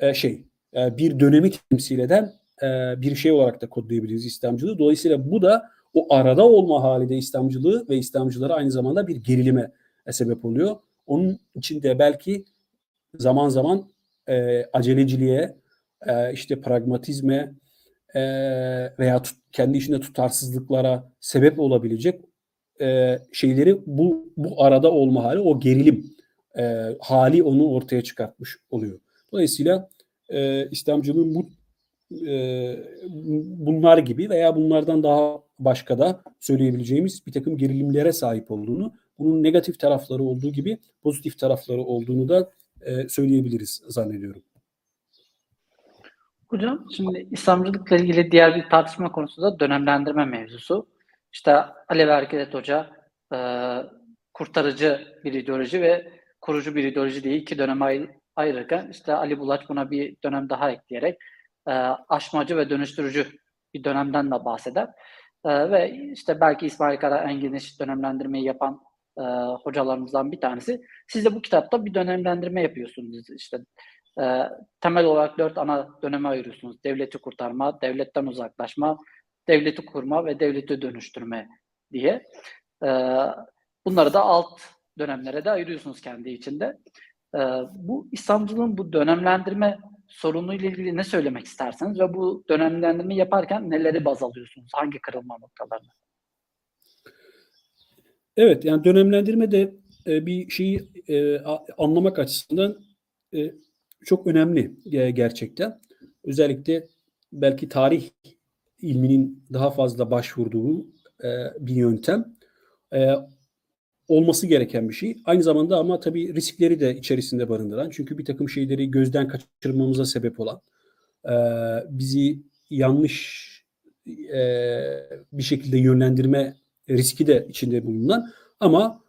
e, şey, e, bir dönemi temsil eden e, bir şey olarak da kodlayabiliriz İslamcılığı. Dolayısıyla bu da o arada olma hali de İslamcılığı ve İslamcılara aynı zamanda bir gerilime sebep oluyor. Onun için de belki zaman zaman e, aceleciliğe, e, işte pragmatizme e, veya tut, kendi işinde tutarsızlıklara sebep olabilecek e, şeyleri bu bu arada olma hali, o gerilim e, hali onu ortaya çıkartmış oluyor. Dolayısıyla e, İslamcılığın bu e, bunlar gibi veya bunlardan daha başka da söyleyebileceğimiz bir takım gerilimlere sahip olduğunu, bunun negatif tarafları olduğu gibi pozitif tarafları olduğunu da e, söyleyebiliriz zannediyorum. Hocam şimdi İslamcılıkla ilgili diğer bir tartışma konusu da dönemlendirme mevzusu. İşte Alevi Hareket Hoca e, kurtarıcı bir ideoloji ve kurucu bir ideoloji diye iki döneme ay- ayırırken işte Ali Bulaç buna bir dönem daha ekleyerek e, aşmacı ve dönüştürücü bir dönemden de bahseder. E, ve işte belki İsmail Kara en geniş dönemlendirmeyi yapan e, hocalarımızdan bir tanesi. Siz de bu kitapta bir dönemlendirme yapıyorsunuz. İşte e, temel olarak dört ana döneme ayırıyorsunuz. Devleti kurtarma, devletten uzaklaşma, devleti kurma ve devleti dönüştürme diye. E, bunları da alt dönemlere de ayırıyorsunuz kendi içinde. E, bu İslamcılığın bu dönemlendirme sorunuyla ilgili ne söylemek isterseniz ve bu dönemlendirme yaparken neleri baz alıyorsunuz? Hangi kırılma noktalarını? Evet, yani dönemlendirme de e, bir şeyi e, anlamak açısından e, çok önemli e, gerçekten. Özellikle belki tarih ilminin daha fazla başvurduğu e, bir yöntem. E, olması gereken bir şey. Aynı zamanda ama tabii riskleri de içerisinde barındıran. Çünkü bir takım şeyleri gözden kaçırmamıza sebep olan, e, bizi yanlış e, bir şekilde yönlendirme riski de içinde bulunan ama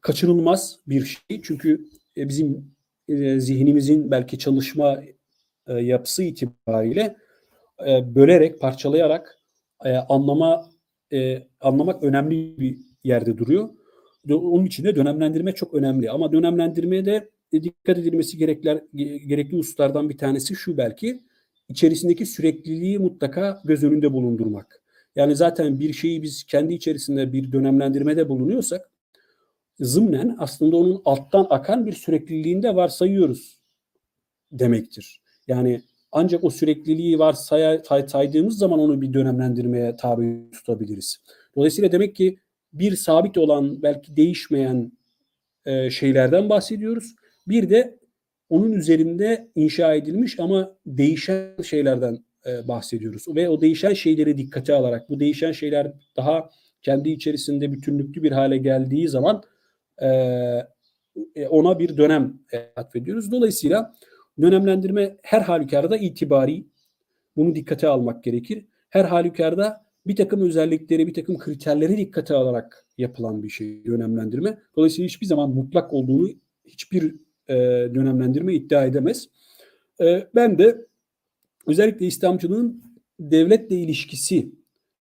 kaçınılmaz bir şey. Çünkü e, bizim zihnimizin belki çalışma yapısı itibariyle bölerek, parçalayarak anlama anlamak önemli bir yerde duruyor. Onun için de dönemlendirme çok önemli. Ama dönemlendirmeye de dikkat edilmesi gerekler, ge- gerekli hususlardan bir tanesi şu belki içerisindeki sürekliliği mutlaka göz önünde bulundurmak. Yani zaten bir şeyi biz kendi içerisinde bir dönemlendirmede bulunuyorsak zımnen aslında onun alttan akan bir sürekliliğinde varsayıyoruz demektir. Yani ancak o sürekliliği varsaya say- saydığımız zaman onu bir dönemlendirmeye tabi tutabiliriz. Dolayısıyla demek ki bir sabit olan belki değişmeyen e, şeylerden bahsediyoruz. Bir de onun üzerinde inşa edilmiş ama değişen şeylerden e, bahsediyoruz. Ve o değişen şeyleri dikkate alarak bu değişen şeyler daha kendi içerisinde bütünlüklü bir hale geldiği zaman e, e, ona bir dönem e, atfediyoruz. Dolayısıyla dönemlendirme her halükarda itibari bunu dikkate almak gerekir. Her halükarda bir takım özellikleri, bir takım kriterleri dikkate alarak yapılan bir şey dönemlendirme. Dolayısıyla hiçbir zaman mutlak olduğunu hiçbir e, dönemlendirme iddia edemez. E, ben de özellikle İslamcılığın devletle ilişkisi,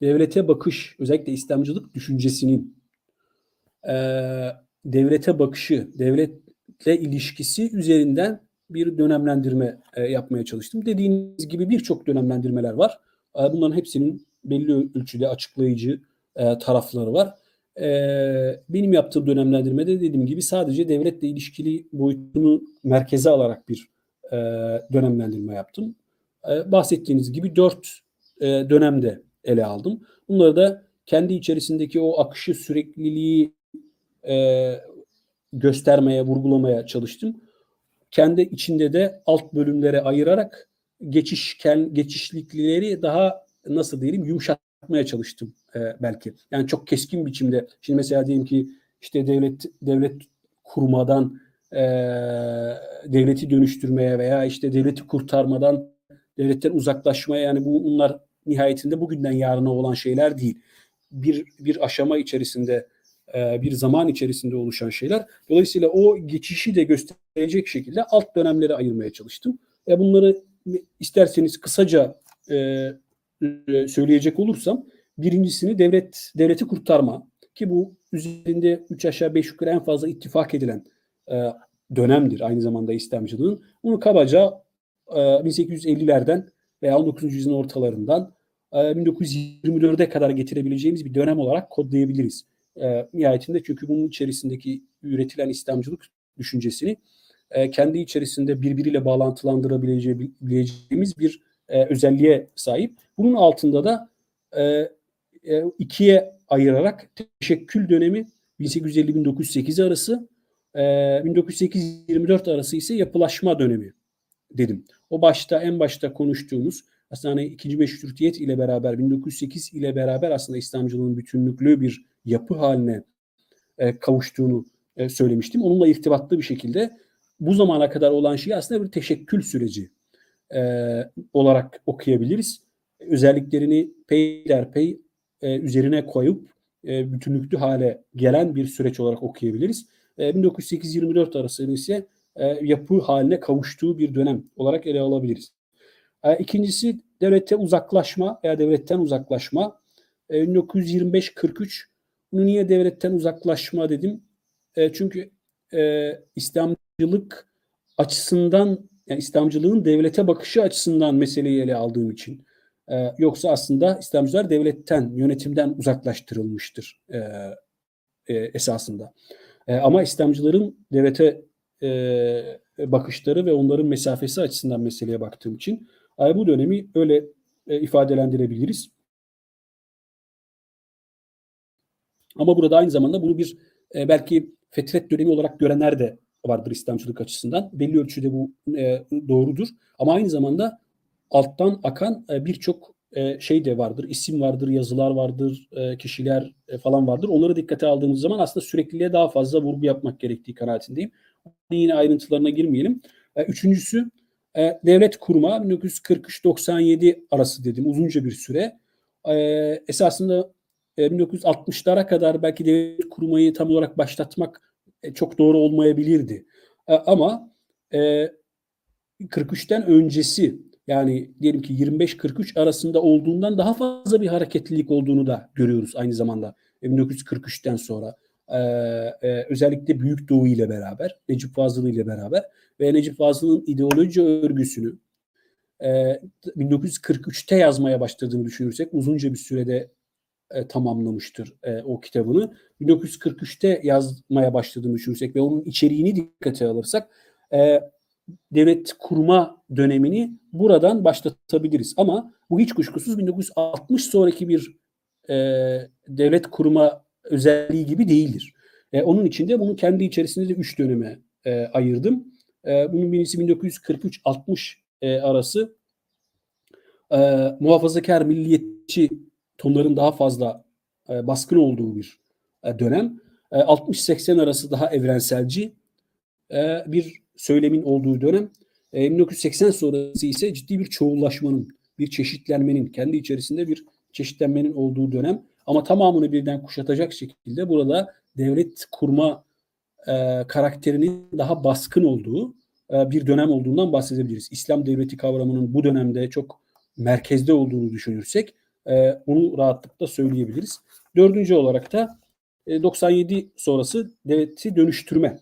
devlete bakış, özellikle İslamcılık düşüncesinin e, devlete bakışı, devletle ilişkisi üzerinden bir dönemlendirme e, yapmaya çalıştım. Dediğiniz gibi birçok dönemlendirmeler var. E, bunların hepsinin belli ölçüde açıklayıcı e, tarafları var. E, benim yaptığım dönemlendirmede dediğim gibi sadece devletle ilişkili boyutunu merkeze alarak bir e, dönemlendirme yaptım. E, bahsettiğiniz gibi dört e, dönemde ele aldım. Bunları da kendi içerisindeki o akışı sürekliliği e, göstermeye, vurgulamaya çalıştım. Kendi içinde de alt bölümlere ayırarak geçiş geçişlikleri daha nasıl diyelim yumuşatmaya çalıştım e, belki. Yani çok keskin biçimde. Şimdi mesela diyelim ki işte devlet devlet kurmadan e, devleti dönüştürmeye veya işte devleti kurtarmadan devletten uzaklaşmaya yani bu bunlar nihayetinde bugünden yarına olan şeyler değil. Bir bir aşama içerisinde e, bir zaman içerisinde oluşan şeyler. Dolayısıyla o geçişi de gösterecek şekilde alt dönemlere ayırmaya çalıştım. E bunları isterseniz kısaca e, söyleyecek olursam birincisini devlet devleti kurtarma ki bu üzerinde 3 aşağı 5 yukarı en fazla ittifak edilen e, dönemdir aynı zamanda İslamcılığın. Bunu kabaca e, 1850'lerden veya 19. yüzyılın ortalarından e, 1924'e kadar getirebileceğimiz bir dönem olarak kodlayabiliriz. E, nihayetinde çünkü bunun içerisindeki üretilen İslamcılık düşüncesini e, kendi içerisinde birbiriyle bağlantılandırabileceğimiz bir e, özelliğe sahip. Bunun altında da e, e, ikiye ayırarak teşekkül dönemi 1850-1908 arası, e, 1908-24 arası ise yapılaşma dönemi dedim. O başta en başta konuştuğumuz aslında hani ikinci meşrutiyet ile beraber 1908 ile beraber aslında İslamcılığın bütünlüklü bir yapı haline e, kavuştuğunu e, söylemiştim. Onunla irtibatlı bir şekilde bu zamana kadar olan şeyi aslında bir teşekkül süreci e, olarak okuyabiliriz. Özelliklerini peyderpey e, üzerine koyup e, bütünlüklü hale gelen bir süreç olarak okuyabiliriz. E, 1908-24 arası ise e, yapı haline kavuştuğu bir dönem olarak ele alabiliriz. E, ikincisi devlete uzaklaşma veya devletten uzaklaşma. E, 1925-43 bunu niye devletten uzaklaşma dedim? E, çünkü e, İslamcılık açısından yani İslamcılığın devlete bakışı açısından meseleyi ele aldığım için. E, yoksa aslında İslamcılar devletten, yönetimden uzaklaştırılmıştır e, e, esasında. E, ama İslamcıların devlete e, bakışları ve onların mesafesi açısından meseleye baktığım için e, bu dönemi öyle e, ifadelendirebiliriz. Ama burada aynı zamanda bunu bir e, belki fetret dönemi olarak görenler de vardır İslamcılık açısından. Belli ölçüde bu e, doğrudur. Ama aynı zamanda alttan akan e, birçok e, şey de vardır. İsim vardır, yazılar vardır, e, kişiler falan vardır. Onları dikkate aldığımız zaman aslında sürekliliğe daha fazla vurgu yapmak gerektiği kanaatindeyim. Yine ayrıntılarına girmeyelim. Üçüncüsü devlet kurma 1943-97 arası dedim uzunca bir süre. Esasında e, 1960'lara kadar belki devlet kurmayı tam olarak başlatmak çok doğru olmayabilirdi. Ama e, 43'ten öncesi yani diyelim ki 25-43 arasında olduğundan daha fazla bir hareketlilik olduğunu da görüyoruz aynı zamanda 1943'ten sonra. Ee, e, özellikle Büyük Doğu ile beraber, Necip Fazıl ile beraber ve Necip Fazıl'ın ideoloji örgüsünü e, 1943'te yazmaya başladığını düşünürsek uzunca bir sürede e, tamamlamıştır e, o kitabını. 1943'te yazmaya başladığını düşünürsek ve onun içeriğini dikkate alırsak e, devlet kurma dönemini buradan başlatabiliriz. Ama bu hiç kuşkusuz 1960 sonraki bir e, devlet kurma özelliği gibi değildir. E, onun için de bunu kendi içerisinde de üç döneme e, ayırdım. E, bunun birincisi 1943-60 e, arası e, muhafazakar milliyetçi tonların daha fazla e, baskın olduğu bir e, dönem. E, 60-80 arası daha evrenselci e, bir söylemin olduğu dönem. E, 1980 sonrası ise ciddi bir çoğullaşmanın, bir çeşitlenmenin, kendi içerisinde bir çeşitlenmenin olduğu dönem. Ama tamamını birden kuşatacak şekilde burada devlet kurma e, karakterinin daha baskın olduğu e, bir dönem olduğundan bahsedebiliriz. İslam devleti kavramının bu dönemde çok merkezde olduğunu düşünürsek e, onu rahatlıkla söyleyebiliriz. Dördüncü olarak da e, 97 sonrası devleti dönüştürme.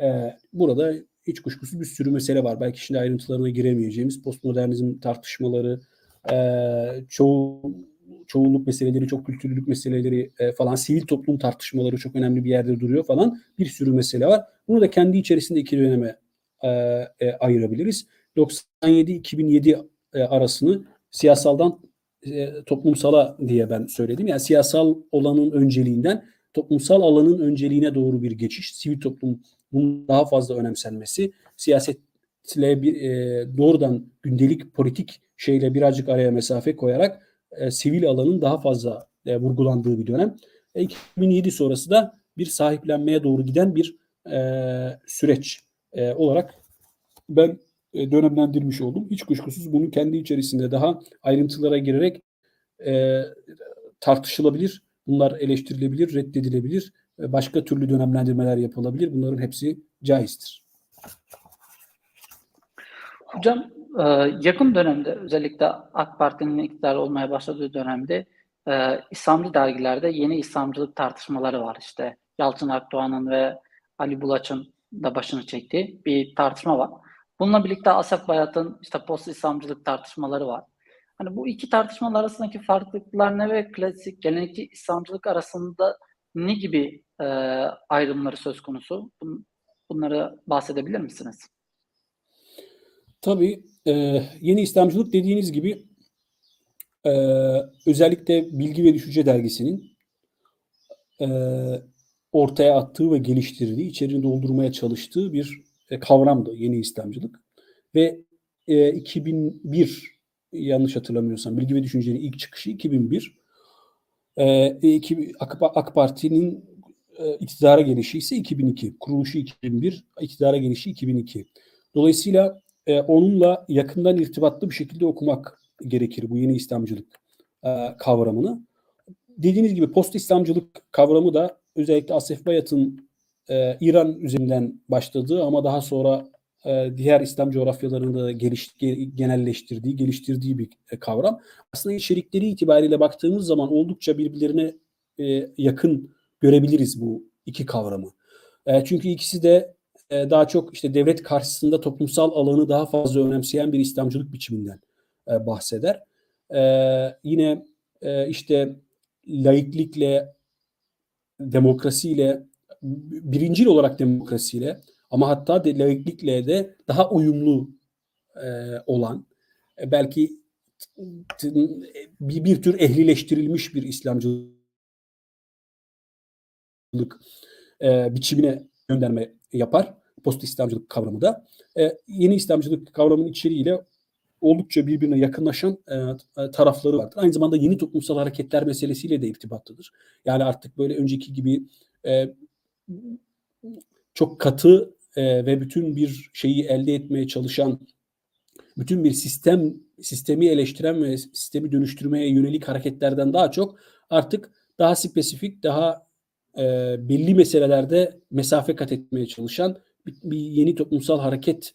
E, burada hiç kuşkusuz bir sürü mesele var. Belki şimdi ayrıntılarına giremeyeceğimiz postmodernizm tartışmaları, e, çoğu çoğunluk meseleleri, çok kültürlülük meseleleri e, falan, sivil toplum tartışmaları çok önemli bir yerde duruyor falan. Bir sürü mesele var. Bunu da kendi içerisinde iki döneme e, e, ayırabiliriz. 97-2007 e, arasını siyasaldan e, toplumsala diye ben söyledim. Yani siyasal olanın önceliğinden toplumsal alanın önceliğine doğru bir geçiş, sivil toplumun daha fazla önemsenmesi, siyasetle bir, e, doğrudan gündelik politik şeyle birazcık araya mesafe koyarak e, sivil alanın daha fazla e, vurgulandığı bir dönem. E, 2007 sonrası da bir sahiplenmeye doğru giden bir e, süreç e, olarak ben e, dönemlendirmiş oldum. Hiç kuşkusuz bunu kendi içerisinde daha ayrıntılara girerek e, tartışılabilir. Bunlar eleştirilebilir, reddedilebilir. E, başka türlü dönemlendirmeler yapılabilir. Bunların hepsi caizdir. Hocam e, yakın dönemde özellikle AK Parti'nin iktidar olmaya başladığı dönemde e, İslamcı dergilerde yeni İslamcılık tartışmaları var. İşte Yalçın Akdoğan'ın ve Ali Bulaç'ın da başını çektiği bir tartışma var. Bununla birlikte Asaf Bayat'ın işte post İslamcılık tartışmaları var. Hani bu iki tartışmalar arasındaki farklılıklar ne ve klasik gelenekçi İslamcılık arasında ne gibi e, ayrımları söz konusu? Bunları bahsedebilir misiniz? Tabii e, yeni İslamcılık dediğiniz gibi e, özellikle Bilgi ve Düşünce dergisinin e, ortaya attığı ve geliştirdiği, içeriğini doldurmaya çalıştığı bir e, kavramdı yeni İslamcılık. Ve e, 2001 yanlış hatırlamıyorsam Bilgi ve Düşünce'nin ilk çıkışı 2001. E, iki, AK, AK Parti'nin e, iktidara gelişi ise 2002. Kuruluşu 2001, iktidara gelişi 2002. Dolayısıyla e, onunla yakından irtibatlı bir şekilde okumak gerekir bu yeni İslamcılık e, kavramını. Dediğiniz gibi post İslamcılık kavramı da özellikle Asef Bayat'ın e, İran üzerinden başladığı ama daha sonra diğer İslam coğrafyalarında geliş, genelleştirdiği, geliştirdiği bir e, kavram. Aslında içerikleri itibariyle baktığımız zaman oldukça birbirlerine e, yakın görebiliriz bu iki kavramı. E, çünkü ikisi de e, daha çok işte devlet karşısında toplumsal alanı daha fazla önemseyen bir İslamcılık biçiminden e, bahseder. E, yine e, işte laiklikle, demokrasiyle, birincil olarak demokrasiyle ama hatta de, laiklikle de daha uyumlu e, olan, e, belki bir, bir tür ehlileştirilmiş bir İslamcılık e, biçimine gönderme yapar. Post İslamcılık kavramı da. E, yeni İslamcılık kavramının içeriğiyle oldukça birbirine yakınlaşan e, e, tarafları vardır. Aynı zamanda yeni toplumsal hareketler meselesiyle de irtibatlıdır. Yani artık böyle önceki gibi e, çok katı e, ve bütün bir şeyi elde etmeye çalışan bütün bir sistem sistemi eleştiren ve sistemi dönüştürmeye yönelik hareketlerden daha çok artık daha spesifik, daha e, belli meselelerde mesafe kat etmeye çalışan bir, bir yeni toplumsal hareket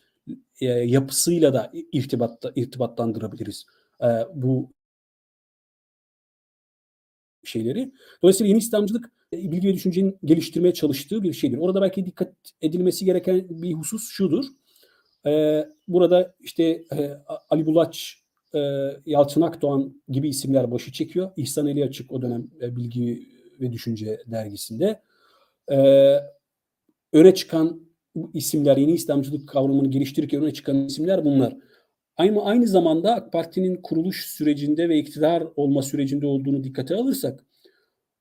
e, yapısıyla da irtibatta, irtibatlandırabiliriz. E, bu şeyleri. Dolayısıyla yeni İslamcılık e, bilgi ve düşüncenin geliştirmeye çalıştığı bir şeydir. Orada belki dikkat edilmesi gereken bir husus şudur. E, burada işte e, Ali Bulaç, e, Yalçın Akdoğan gibi isimler başı çekiyor. İhsan Eli Açık o dönem bilgi ve düşünce dergisinde. Öne çıkan isimler, yeni İslamcılık kavramını geliştirirken öne çıkan isimler bunlar. Aynı, aynı zamanda AK Parti'nin kuruluş sürecinde ve iktidar olma sürecinde olduğunu dikkate alırsak,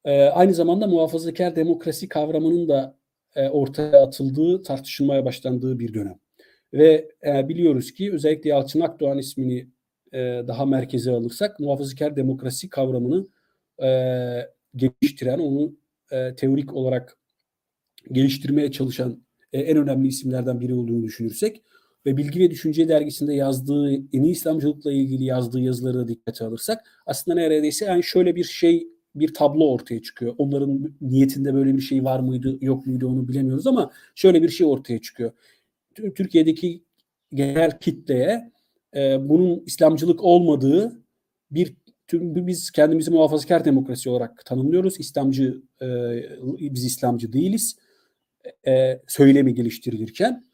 e, aynı zamanda muhafazakar demokrasi kavramının da e, ortaya atıldığı, tartışılmaya başlandığı bir dönem. Ve e, biliyoruz ki özellikle Yalçın Akdoğan ismini e, daha merkeze alırsak muhafazakar demokrasi kavramını e, geliştiren, onu e, teorik olarak geliştirmeye çalışan e, en önemli isimlerden biri olduğunu düşünürsek ve Bilgi ve Düşünce dergisinde yazdığı, yeni İslamcılıkla ilgili yazdığı yazıları da dikkate alırsak aslında neredeyse yani şöyle bir şey bir tablo ortaya çıkıyor. Onların niyetinde böyle bir şey var mıydı yok muydu onu bilemiyoruz ama şöyle bir şey ortaya çıkıyor. Türkiye'deki genel kitleye e, bunun İslamcılık olmadığı bir biz kendimizi muhafazakar demokrasi olarak tanımlıyoruz. İslamcı e, biz İslamcı değiliz e, söylemi geliştirilirken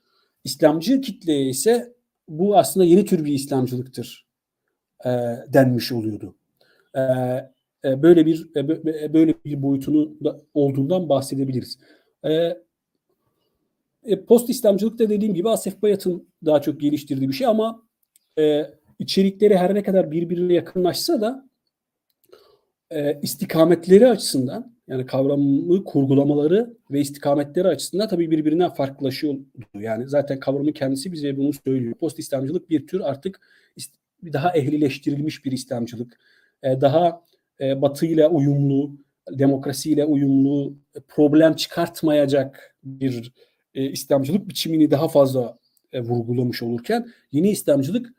İslamcı kitleye ise bu aslında yeni tür bir İslamcılıktır e, denmiş oluyordu. E, e, böyle bir e, böyle bir boyutunu da olduğundan bahsedebiliriz. E, e, post İslamcılık da dediğim gibi Asef Bayat'ın daha çok geliştirdiği bir şey ama e, içerikleri her ne kadar birbirine yakınlaşsa da e, istikametleri açısından yani kavramı kurgulamaları ve istikametleri açısından tabii birbirinden farklılaşıyor. Yani zaten kavramın kendisi bize bunu söylüyor. Post İslamcılık bir tür artık daha ehlileştirilmiş bir İslamcılık. E, daha e, batıyla uyumlu, demokrasiyle uyumlu, problem çıkartmayacak bir e, İslamcılık biçimini daha fazla vurgulamış olurken yeni İslamcılık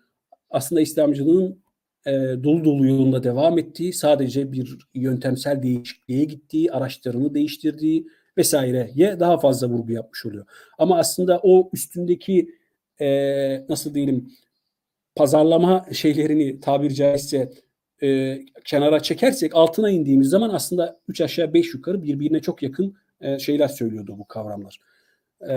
aslında İslamcılığın e, dolu dolu yolunda devam ettiği, sadece bir yöntemsel değişikliğe gittiği, araçlarını değiştirdiği vesaireye daha fazla vurgu yapmış oluyor. Ama aslında o üstündeki e, nasıl diyelim pazarlama şeylerini tabiri caizse e, kenara çekersek altına indiğimiz zaman aslında üç aşağı beş yukarı birbirine çok yakın e, şeyler söylüyordu bu kavramlar. E,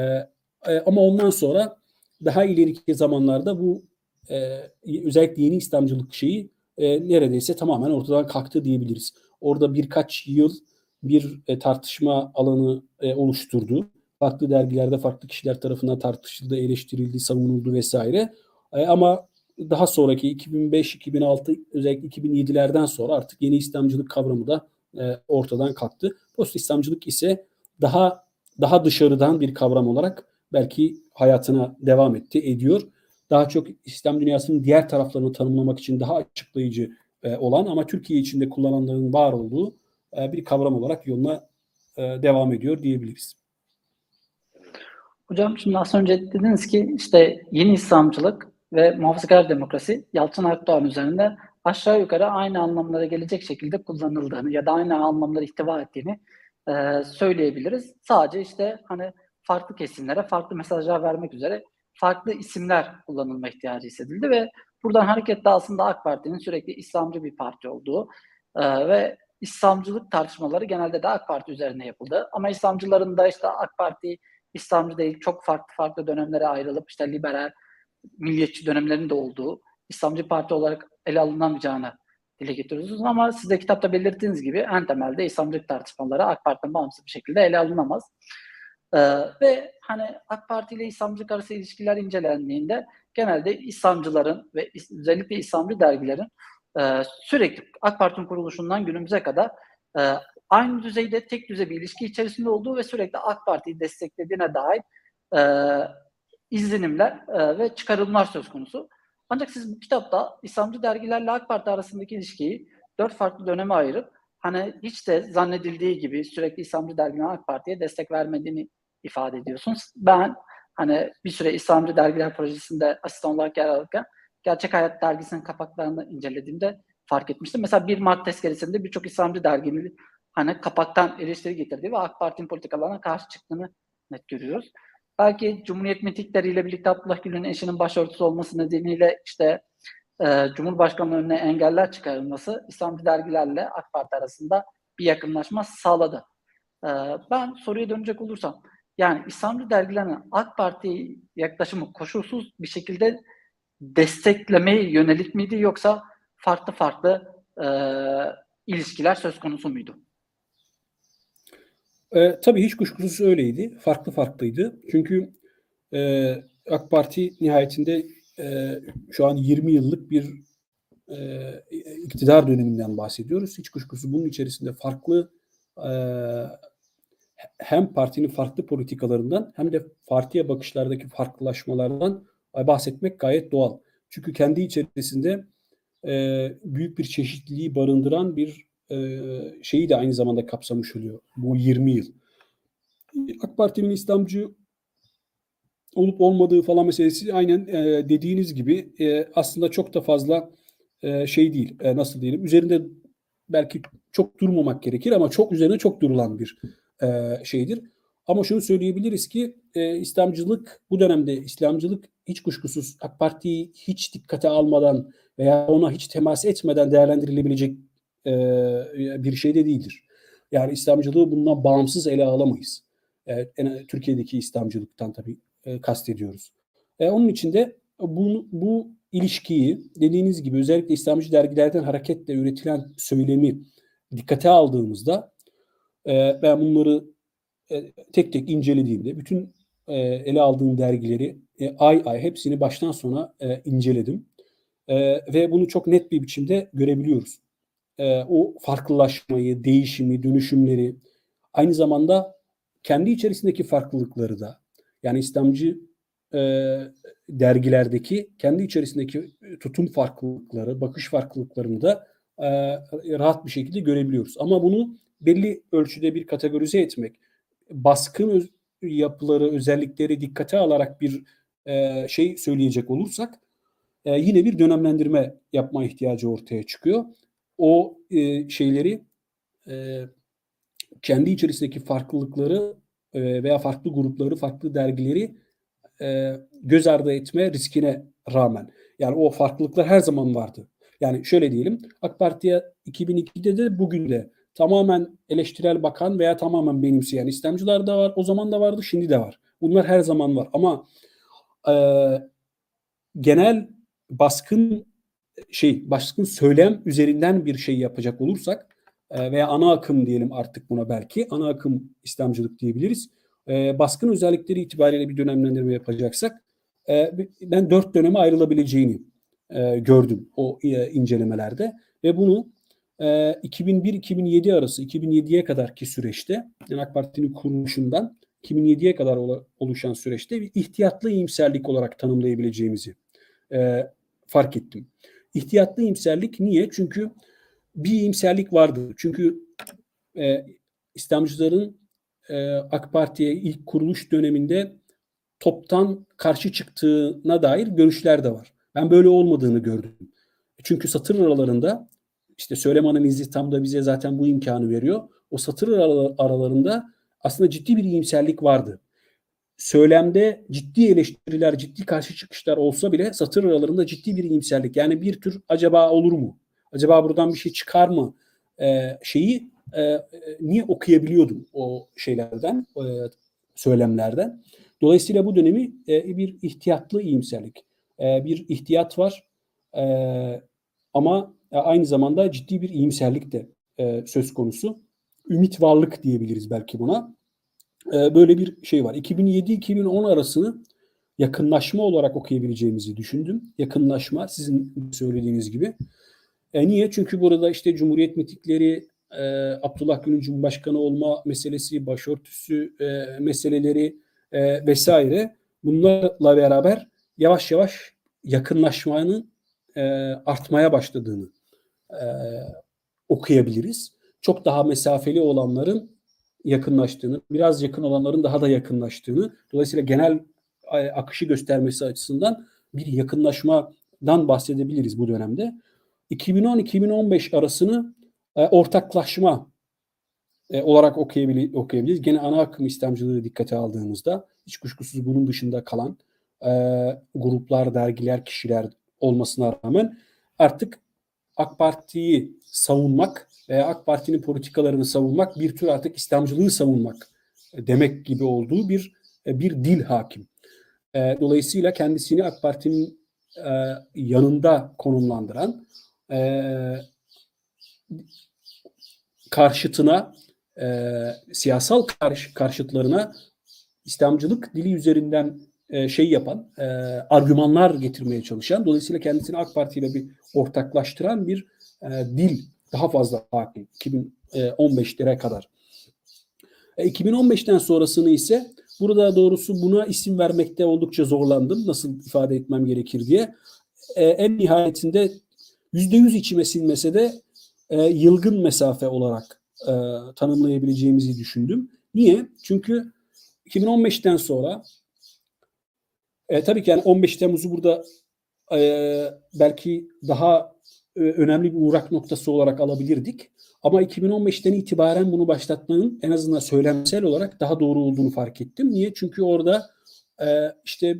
e, ama ondan sonra daha ileriki zamanlarda bu e, özellikle yeni İslamcılık şeyi e, neredeyse tamamen ortadan kalktı diyebiliriz. Orada birkaç yıl bir e, tartışma alanı e, oluşturdu. Farklı dergilerde farklı kişiler tarafından tartışıldı, eleştirildi, savunuldu vesaire. E, ama daha sonraki 2005, 2006, özellikle 2007'lerden sonra artık yeni İslamcılık kavramı da e, ortadan kalktı. Post İslamcılık ise daha daha dışarıdan bir kavram olarak belki hayatına devam etti, ediyor daha çok İslam dünyasının diğer taraflarını tanımlamak için daha açıklayıcı e, olan ama Türkiye içinde kullananların var olduğu e, bir kavram olarak yoluna e, devam ediyor diyebiliriz. Hocam şimdi az önce dediniz ki işte yeni İslamcılık ve muhafazakar demokrasi Yalçın Akdoğan üzerinde aşağı yukarı aynı anlamlara gelecek şekilde kullanıldığını ya da aynı anlamları ihtiva ettiğini e, söyleyebiliriz. Sadece işte hani farklı kesimlere farklı mesajlar vermek üzere farklı isimler kullanılma ihtiyacı hissedildi ve buradan hareketle aslında AK Parti'nin sürekli İslamcı bir parti olduğu e, ve İslamcılık tartışmaları genelde de AK Parti üzerine yapıldı. Ama İslamcıların da işte AK Parti İslamcı değil çok farklı farklı dönemlere ayrılıp işte liberal, milliyetçi dönemlerinde olduğu İslamcı Parti olarak ele alınamayacağını dile getiriyorsunuz. Ama siz de kitapta belirttiğiniz gibi en temelde İslamcılık tartışmaları AK Parti'den bağımsız bir şekilde ele alınamaz. Ee, ve hani AK Parti ile İslamcılık arası ilişkiler incelendiğinde genelde İslamcıların ve özellikle İslamcı dergilerin e, sürekli AK Parti'nin kuruluşundan günümüze kadar e, aynı düzeyde tek düze bir ilişki içerisinde olduğu ve sürekli AK Parti'yi desteklediğine dair e, izlenimler e, ve çıkarımlar söz konusu. Ancak siz bu kitapta İslamcı dergilerle AK Parti arasındaki ilişkiyi dört farklı döneme ayırıp hani hiç de zannedildiği gibi sürekli İslamcı dergilerin AK Parti'ye destek vermediğini ifade ediyorsunuz. Ben hani bir süre İslamcı dergiler projesinde asistan olarak yer alırken Gerçek Hayat dergisinin kapaklarını incelediğimde fark etmiştim. Mesela 1 Mart tezkeresinde birçok İslamcı derginin hani kapaktan eleştiri getirdiği ve AK Parti'nin politikalarına karşı çıktığını net görüyoruz. Belki Cumhuriyet mitingleriyle birlikte Abdullah Gül'ün eşinin başörtüsü olması nedeniyle işte e, Cumhurbaşkanlığı önüne engeller çıkarılması İslamcı dergilerle AK Parti arasında bir yakınlaşma sağladı. E, ben soruya dönecek olursam, yani İslamcı dergilerine AK Parti yaklaşımı koşulsuz bir şekilde desteklemeye yönelik miydi yoksa farklı farklı e, ilişkiler söz konusu muydu? E, tabii hiç kuşkusuz öyleydi. Farklı farklıydı. Çünkü e, AK Parti nihayetinde e, şu an 20 yıllık bir e, iktidar döneminden bahsediyoruz. Hiç kuşkusuz bunun içerisinde farklı e, hem partinin farklı politikalarından hem de partiye bakışlardaki farklılaşmalardan bahsetmek gayet doğal. Çünkü kendi içerisinde e, büyük bir çeşitliliği barındıran bir e, şeyi de aynı zamanda kapsamış oluyor bu 20 yıl. AK Parti'nin İslamcı olup olmadığı falan meselesi aynen e, dediğiniz gibi e, aslında çok da fazla e, şey değil. E, nasıl diyelim? Üzerinde belki çok durmamak gerekir ama çok üzerine çok durulan bir e, şeydir. Ama şunu söyleyebiliriz ki e, İslamcılık bu dönemde İslamcılık hiç kuşkusuz AK Parti'yi hiç dikkate almadan veya ona hiç temas etmeden değerlendirilebilecek e, bir şey de değildir. Yani İslamcılığı bundan bağımsız ele alamayız. E, en, Türkiye'deki İslamcılıktan tabii e, kastediyoruz. E, onun için de bu, bu ilişkiyi dediğiniz gibi özellikle İslamcı dergilerden hareketle üretilen söylemi dikkate aldığımızda e, ben bunları e, tek tek incelediğimde bütün e, ele aldığım dergileri e, ay ay hepsini baştan sona inceledim. Ve bunu çok net bir biçimde görebiliyoruz. O farklılaşmayı, değişimi, dönüşümleri aynı zamanda kendi içerisindeki farklılıkları da yani İslamcı dergilerdeki kendi içerisindeki tutum farklılıkları, bakış farklılıklarını da rahat bir şekilde görebiliyoruz. Ama bunu belli ölçüde bir kategorize etmek, baskın yapıları, özellikleri dikkate alarak bir e, şey söyleyecek olursak e, yine bir dönemlendirme yapma ihtiyacı ortaya çıkıyor. O e, şeyleri e, kendi içerisindeki farklılıkları e, veya farklı grupları, farklı dergileri e, göz ardı etme riskine rağmen. Yani o farklılıklar her zaman vardı. Yani şöyle diyelim AK Parti'ye 2002'de de bugün de tamamen eleştirel bakan veya tamamen benimseyen İslamcılar da var. O zaman da vardı, şimdi de var. Bunlar her zaman var. Ama e, genel baskın şey, baskın söylem üzerinden bir şey yapacak olursak e, veya ana akım diyelim artık buna belki ana akım İslamcılık diyebiliriz. E, baskın özellikleri itibariyle bir dönemlendirme yapacaksak e, ben dört döneme ayrılabileceğini e, gördüm o e, incelemelerde ve bunu 2001-2007 arası 2007'ye kadarki süreçte yani AK Parti'nin kuruluşundan 2007'ye kadar oluşan süreçte bir ihtiyatlı iyimserlik olarak tanımlayabileceğimizi e, fark ettim. İhtiyatlı iyimserlik niye? Çünkü bir iyimserlik vardı. Çünkü e, İslamcıların e, AK Parti'ye ilk kuruluş döneminde toptan karşı çıktığına dair görüşler de var. Ben böyle olmadığını gördüm. Çünkü satır aralarında işte söylem analizi tam da bize zaten bu imkanı veriyor. O satır aralarında aslında ciddi bir iyimserlik vardı. Söylemde ciddi eleştiriler, ciddi karşı çıkışlar olsa bile satır aralarında ciddi bir iyimserlik. Yani bir tür acaba olur mu? Acaba buradan bir şey çıkar mı? şeyi niye okuyabiliyordum o şeylerden, e, söylemlerden. Dolayısıyla bu dönemi bir ihtiyatlı iyimserlik, bir ihtiyat var ama aynı zamanda ciddi bir iyimserlik de e, söz konusu. Ümit varlık diyebiliriz belki buna. E, böyle bir şey var. 2007-2010 arasını yakınlaşma olarak okuyabileceğimizi düşündüm. Yakınlaşma sizin söylediğiniz gibi. E, niye? Çünkü burada işte Cumhuriyet mitikleri, e, Abdullah Gül'ün Cumhurbaşkanı olma meselesi, başörtüsü e, meseleleri e, vesaire bunlarla beraber yavaş yavaş yakınlaşmanın e, artmaya başladığını e, okuyabiliriz. Çok daha mesafeli olanların yakınlaştığını, biraz yakın olanların daha da yakınlaştığını, dolayısıyla genel akışı göstermesi açısından bir yakınlaşmadan bahsedebiliriz bu dönemde. 2010-2015 arasını e, ortaklaşma e, olarak okuyabili okuyabiliriz. Gene ana akım İslamcılığı dikkate aldığımızda hiç kuşkusuz bunun dışında kalan e, gruplar, dergiler, kişiler olmasına rağmen artık AK Parti'yi savunmak veya AK Parti'nin politikalarını savunmak bir tür artık İslamcılığı savunmak demek gibi olduğu bir e, bir dil hakim. E, dolayısıyla kendisini AK Parti'nin e, yanında konumlandıran karşıtına siyasal karşı, karşıtlarına İslamcılık dili üzerinden şey yapan, argümanlar getirmeye çalışan, dolayısıyla kendisini AK Parti ile bir ortaklaştıran bir dil daha fazla hakim 2015'lere kadar. 2015'ten sonrasını ise burada doğrusu buna isim vermekte oldukça zorlandım. Nasıl ifade etmem gerekir diye. En nihayetinde %100 içime sinmese de yılgın mesafe olarak tanımlayabileceğimizi düşündüm. Niye? Çünkü 2015'ten sonra e, tabii ki yani 15 Temmuz'u burada e, belki daha e, önemli bir uğrak noktası olarak alabilirdik. Ama 2015'ten itibaren bunu başlatmanın en azından söylemsel olarak daha doğru olduğunu fark ettim. Niye? Çünkü orada e, işte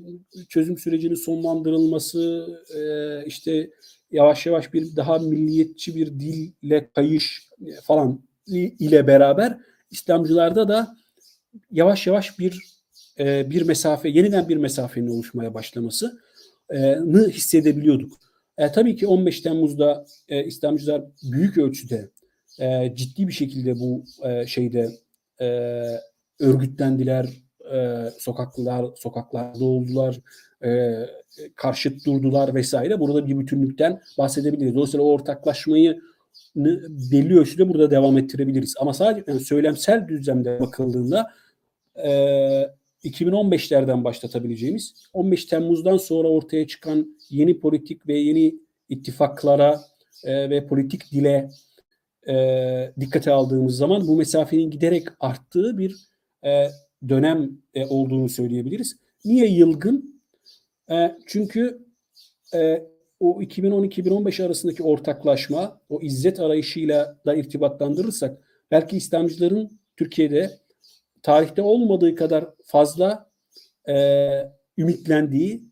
çözüm sürecinin sonlandırılması, e, işte yavaş yavaş bir daha milliyetçi bir dille kayış falan ile beraber İslamcılarda da yavaş yavaş bir bir mesafe, yeniden bir mesafenin oluşmaya başlamasını hissedebiliyorduk. E, tabii ki 15 Temmuz'da e, İslamcılar büyük ölçüde e, ciddi bir şekilde bu e, şeyde e, örgütlendiler, e, sokaklar sokaklarda oldular, e, karşıt durdular vesaire. Burada bir bütünlükten bahsedebiliriz. Dolayısıyla o ortaklaşmayı belli ölçüde burada devam ettirebiliriz. Ama sadece yani söylemsel düzlemde bakıldığında e, 2015'lerden başlatabileceğimiz 15 Temmuz'dan sonra ortaya çıkan yeni politik ve yeni ittifaklara e, ve politik dile e, dikkate aldığımız zaman bu mesafenin giderek arttığı bir e, dönem e, olduğunu söyleyebiliriz. Niye yılgın? E, çünkü e, o 2010-2015 arasındaki ortaklaşma, o izzet arayışıyla da irtibatlandırırsak belki İslamcıların Türkiye'de tarihte olmadığı kadar fazla e, ümitlendiği,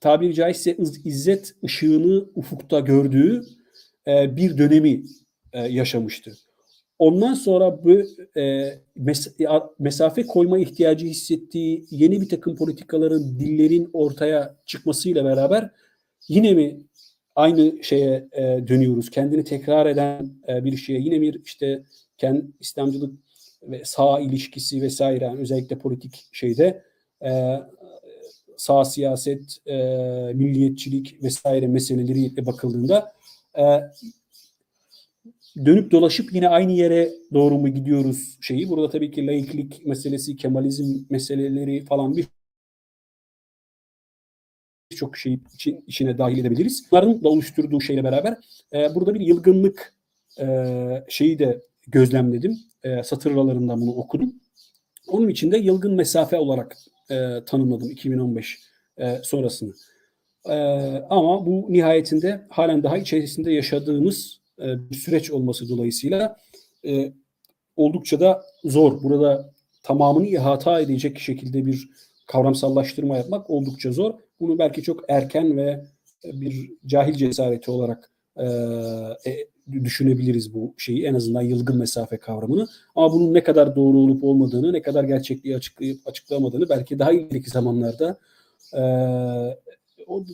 tabiri caizse izzet ışığını ufukta gördüğü e, bir dönemi e, yaşamıştı. Ondan sonra bu e, mes mesafe koyma ihtiyacı hissettiği yeni bir takım politikaların, dillerin ortaya çıkmasıyla beraber yine mi aynı şeye e, dönüyoruz? Kendini tekrar eden e, bir şeye yine bir işte kendi İslamcılık ve sağ ilişkisi vesaire yani özellikle politik şeyde e, sağ siyaset, e, milliyetçilik vesaire meseleleriyle bakıldığında e, dönüp dolaşıp yine aynı yere doğru mu gidiyoruz şeyi. Burada tabii ki laiklik meselesi, kemalizm meseleleri falan bir çok şey için, içine dahil edebiliriz. Bunların da oluşturduğu şeyle beraber e, burada bir yılgınlık e, şeyi de gözlemledim. E, satır aralarından bunu okudum. Onun için de yılgın mesafe olarak e, tanımladım 2015 e, sonrasını. E, ama bu nihayetinde halen daha içerisinde yaşadığımız e, bir süreç olması dolayısıyla e, oldukça da zor. Burada tamamını ihata edecek şekilde bir kavramsallaştırma yapmak oldukça zor. Bunu belki çok erken ve bir cahil cesareti olarak e, e düşünebiliriz bu şeyi en azından yılgın mesafe kavramını. Ama bunun ne kadar doğru olup olmadığını, ne kadar gerçekliği açıklayıp açıklamadığını belki daha ileriki zamanlarda e,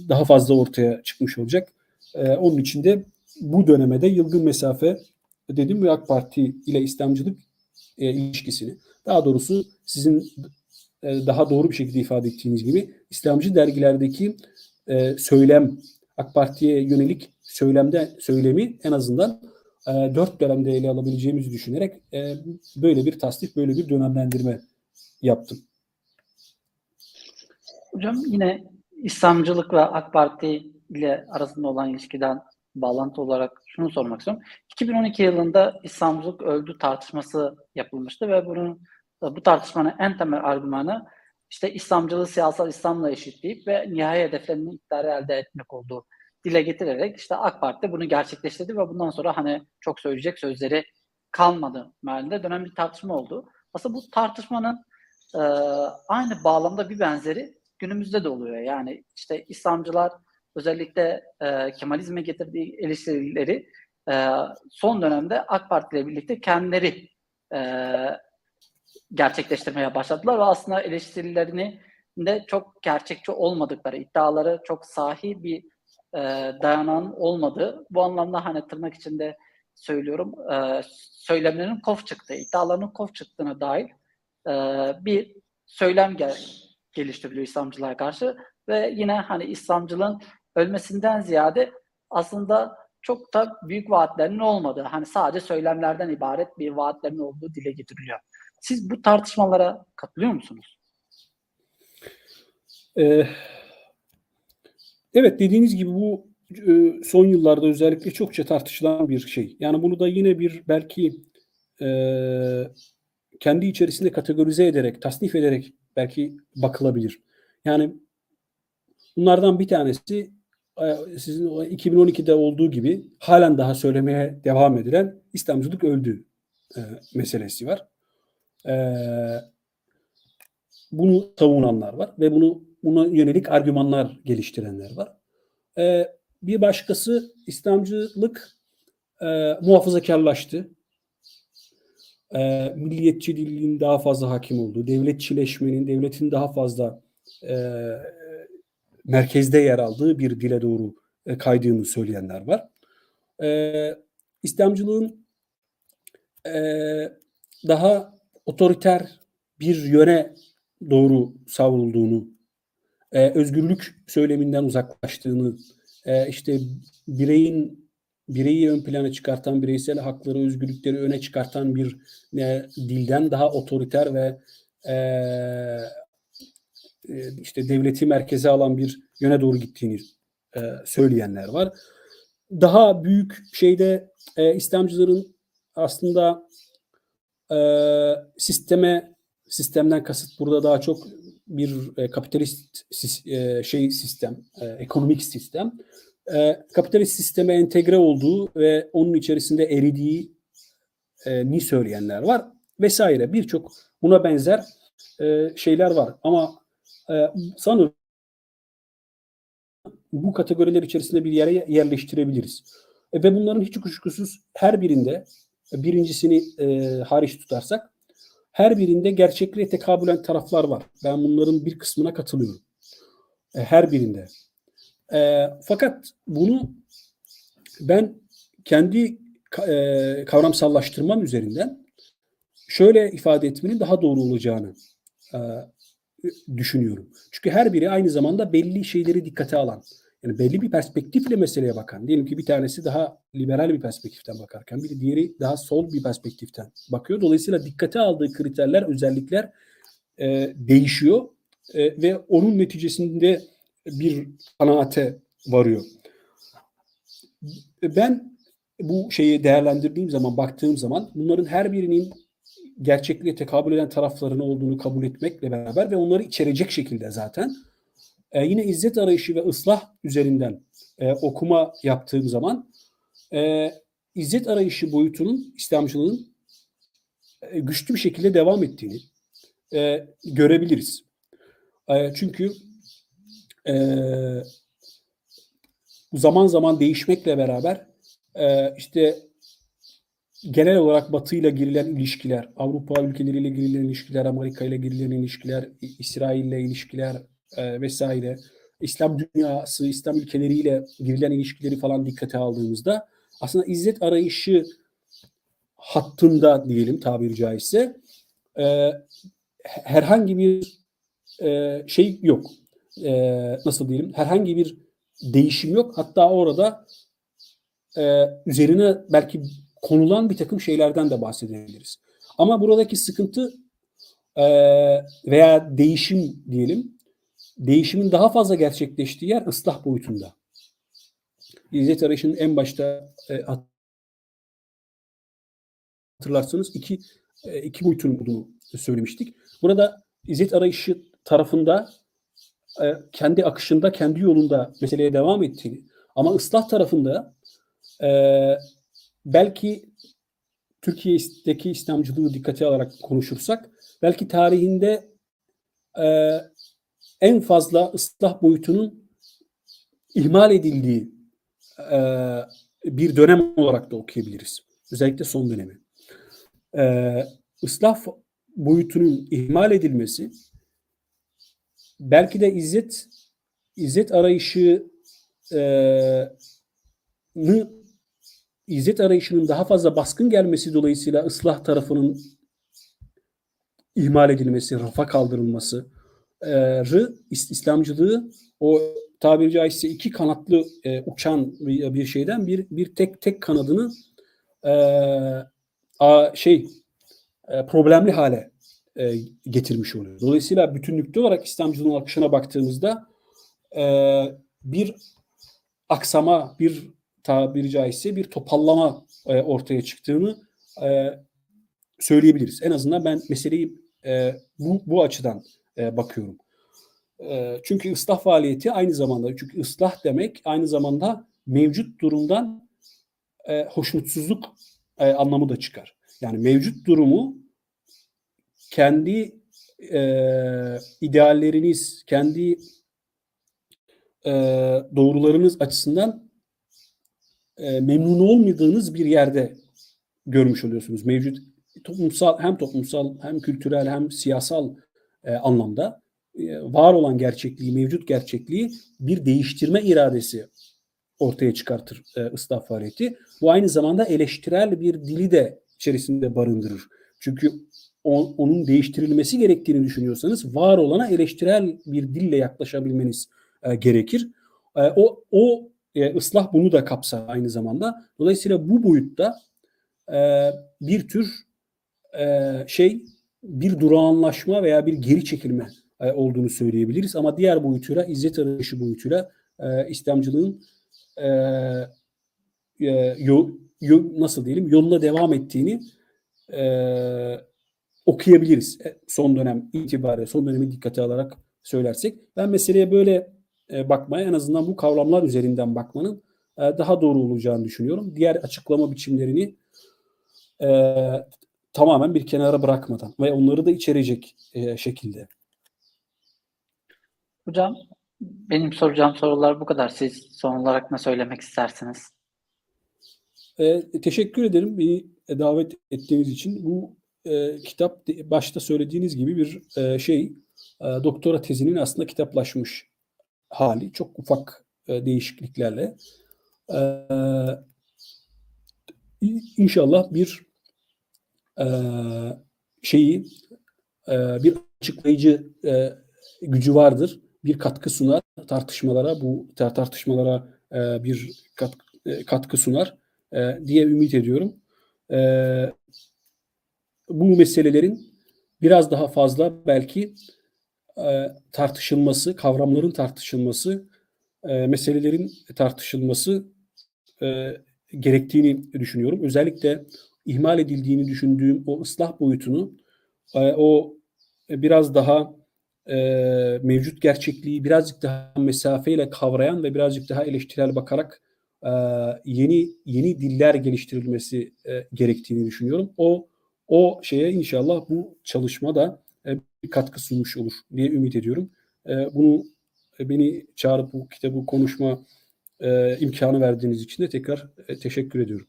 daha fazla ortaya çıkmış olacak. E, onun için de bu dönemede yılgın mesafe dedim ve AK Parti ile İslamcılık e, ilişkisini daha doğrusu sizin e, daha doğru bir şekilde ifade ettiğiniz gibi İslamcı dergilerdeki e, söylem AK Parti'ye yönelik söylemde söylemi en azından e, dört dönemde ele alabileceğimizi düşünerek e, böyle bir tasdik, böyle bir dönemlendirme yaptım. Hocam yine İslamcılık ve AK Parti ile arasında olan ilişkiden bağlantı olarak şunu sormak istiyorum. 2012 yılında İslamcılık öldü tartışması yapılmıştı ve bunun bu tartışmanın en temel argümanı işte İslamcılığı siyasal İslam'la eşitleyip ve nihai hedeflerini iktidarı elde etmek olduğu dile getirerek işte AK Parti bunu gerçekleştirdi ve bundan sonra hani çok söyleyecek sözleri kalmadı mealinde dönen bir tartışma oldu. Aslında bu tartışmanın e, aynı bağlamda bir benzeri günümüzde de oluyor. Yani işte İslamcılar özellikle e, Kemalizme getirdiği eleştirileri e, son dönemde AK Parti ile birlikte kendileri e, gerçekleştirmeye başladılar ve aslında eleştirilerini de çok gerçekçi olmadıkları, iddiaları çok sahi bir e, dayanan olmadığı, bu anlamda hani tırnak içinde söylüyorum, e, söylemlerinin kof çıktığı, iddialarının kof çıktığına dair e, bir söylem gel geliştiriliyor İslamcılığa karşı ve yine hani İslamcılığın ölmesinden ziyade aslında çok da büyük vaatlerinin olmadığı, hani sadece söylemlerden ibaret bir vaatlerin olduğu dile getiriliyor. Siz bu tartışmalara katılıyor musunuz? Ee, evet dediğiniz gibi bu e, son yıllarda özellikle çokça tartışılan bir şey. Yani bunu da yine bir belki e, kendi içerisinde kategorize ederek, tasnif ederek belki bakılabilir. Yani bunlardan bir tanesi e, sizin 2012'de olduğu gibi halen daha söylemeye devam edilen İslamcılık öldü e, meselesi var. E, bunu savunanlar var ve bunu buna yönelik argümanlar geliştirenler var. E, bir başkası İslamcılık e, muhafazakarlaştı. E, milliyetçiliğin daha fazla hakim olduğu, devletçileşmenin, devletin daha fazla e, merkezde yer aldığı bir dile doğru e, kaydığını söyleyenler var. E, İslamcılığın e, daha otoriter bir yöne doğru savrulduğunu, e, özgürlük söyleminden uzaklaştığını, e, işte bireyin bireyi ön plana çıkartan, bireysel hakları, özgürlükleri öne çıkartan bir e, dilden daha otoriter ve e, işte devleti merkeze alan bir yöne doğru gittiğini e, söyleyenler var. Daha büyük şeyde e, İslamcıların aslında e, sisteme sistemden kasıt burada daha çok bir e, kapitalist e, şey sistem, e, ekonomik sistem. E, kapitalist sisteme entegre olduğu ve onun içerisinde eridiği e, ni söyleyenler var vesaire. Birçok buna benzer e, şeyler var. Ama e, sanırım bu kategoriler içerisinde bir yere yerleştirebiliriz. E, ve bunların hiç kuşkusuz her birinde birincisini e, hariç tutarsak her birinde gerçekliğe tekabülen taraflar var. Ben bunların bir kısmına katılıyorum. E, her birinde. E, fakat bunu ben kendi e, kavramsallaştırmam üzerinden şöyle ifade etmenin daha doğru olacağını e, düşünüyorum. Çünkü her biri aynı zamanda belli şeyleri dikkate alan, yani belli bir perspektifle meseleye bakan. Diyelim ki bir tanesi daha liberal bir perspektiften bakarken, bir diğeri daha sol bir perspektiften bakıyor. Dolayısıyla dikkate aldığı kriterler, özellikler e, değişiyor e, ve onun neticesinde bir kanaate varıyor. Ben bu şeyi değerlendirdiğim zaman, baktığım zaman bunların her birinin gerçekliğe tekabül eden taraflarının olduğunu kabul etmekle beraber ve onları içerecek şekilde zaten e, yine izzet arayışı ve ıslah üzerinden e, okuma yaptığım zaman e, izzet arayışı boyutunun İslamcılığın e, güçlü bir şekilde devam ettiğini e, görebiliriz. E, çünkü e, zaman zaman değişmekle beraber e, işte genel olarak Batı ile girilen ilişkiler, Avrupa ülkeleriyle girilen ilişkiler, Amerika ile girilen ilişkiler, İsrail ile ilişkiler e, vesaire, İslam dünyası, İslam ülkeleriyle girilen ilişkileri falan dikkate aldığımızda aslında izzet arayışı hattında diyelim tabiri caizse e, herhangi bir e, şey yok. E, nasıl diyelim? Herhangi bir değişim yok. Hatta orada e, üzerine belki konulan bir takım şeylerden de bahsedebiliriz. Ama buradaki sıkıntı e, veya değişim diyelim, değişimin daha fazla gerçekleştiği yer ıslah boyutunda. İzzet arayışının en başta e, hatırlarsanız iki e, iki boyutun olduğunu söylemiştik. Burada izzet arayışı tarafında e, kendi akışında, kendi yolunda meseleye devam ettiğini ama ıslah tarafında e, belki Türkiye'deki İslamcılığı dikkate alarak konuşursak belki tarihinde e, en fazla ıslah boyutunun ihmal edildiği e, bir dönem olarak da okuyabiliriz. Özellikle son dönemi. E, ıslah boyutunun ihmal edilmesi belki de izzet izzet arayışı e, izzet arayışının daha fazla baskın gelmesi dolayısıyla ıslah tarafının ihmal edilmesi, rafa kaldırılması, İslamcılığı o tabiri caizse iki kanatlı e, uçan bir şeyden bir bir tek tek kanadını e, a, şey e, problemli hale e, getirmiş oluyor. Dolayısıyla bütünlükte olarak İslamcılığın akışına baktığımızda e, bir aksama, bir tabiri caizse bir topallama e, ortaya çıktığını e, söyleyebiliriz. En azından ben meseleyi e, bu, bu açıdan e, bakıyorum. E, çünkü ıslah faaliyeti aynı zamanda, çünkü ıslah demek aynı zamanda mevcut durumdan e, hoşnutsuzluk e, anlamı da çıkar. Yani mevcut durumu kendi e, idealleriniz, kendi e, doğrularınız açısından e, memnun olmadığınız bir yerde görmüş oluyorsunuz. Mevcut toplumsal hem toplumsal hem kültürel hem siyasal e, anlamda e, var olan gerçekliği, mevcut gerçekliği bir değiştirme iradesi ortaya çıkartır e, ıslah faaliyeti. Bu aynı zamanda eleştirel bir dili de içerisinde barındırır. Çünkü on, onun değiştirilmesi gerektiğini düşünüyorsanız var olana eleştirel bir dille yaklaşabilmeniz e, gerekir. E, o o e, ıslah bunu da kapsar aynı zamanda. Dolayısıyla bu boyutta e, bir tür e, şey bir durağanlaşma veya bir geri çekilme e, olduğunu söyleyebiliriz. Ama diğer boyutuyla izzet arayışı boyutuyla e, İslamcılığın e, e, yo, yo, nasıl diyelim yoluna devam ettiğini e, okuyabiliriz. E, son dönem itibariyle son dönemi dikkate alarak söylersek. Ben meseleye böyle e, bakmaya en azından bu kavramlar üzerinden bakmanın e, daha doğru olacağını düşünüyorum. Diğer açıklama biçimlerini e, tamamen bir kenara bırakmadan ve onları da içerecek e, şekilde. Hocam benim soracağım sorular bu kadar. Siz son olarak ne söylemek istersiniz? E, teşekkür ederim beni davet ettiğiniz için. Bu e, kitap başta söylediğiniz gibi bir e, şey e, doktora tezinin aslında kitaplaşmış hali çok ufak e, değişikliklerle e, inşallah bir şeyi bir açıklayıcı gücü vardır. Bir katkı sunar tartışmalara bu tartışmalara bir katkı, sunar diye ümit ediyorum. Bu meselelerin biraz daha fazla belki tartışılması, kavramların tartışılması, meselelerin tartışılması gerektiğini düşünüyorum. Özellikle ihmal edildiğini düşündüğüm o ıslah boyutunu, e, o biraz daha e, mevcut gerçekliği birazcık daha mesafeyle kavrayan ve birazcık daha eleştirel bakarak e, yeni yeni diller geliştirilmesi e, gerektiğini düşünüyorum. O o şeye inşallah bu çalışma da e, bir katkı sunmuş olur diye ümit ediyorum. E, bunu e, beni çağırıp bu kitabı konuşma e, imkanı verdiğiniz için de tekrar e, teşekkür ediyorum.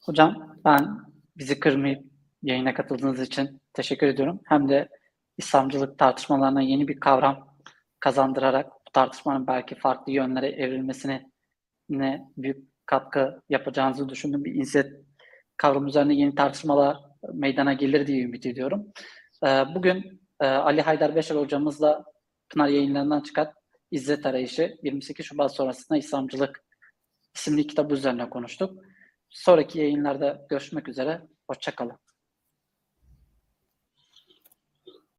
Hocam ben bizi kırmayıp yayına katıldığınız için teşekkür ediyorum. Hem de İslamcılık tartışmalarına yeni bir kavram kazandırarak bu tartışmanın belki farklı yönlere evrilmesine ne büyük katkı yapacağınızı düşündüğüm bir inisiyatif kavram üzerine yeni tartışmalar meydana gelir diye ümit ediyorum. Ee, Bugün e, Ali Haydar Beşer hocamızla Pınar yayınlarından çıkan İzzet Arayışı 28 Şubat sonrasında İslamcılık isimli kitabı üzerine konuştuk. Sonraki yayınlarda görüşmek üzere. Hoşçakalın.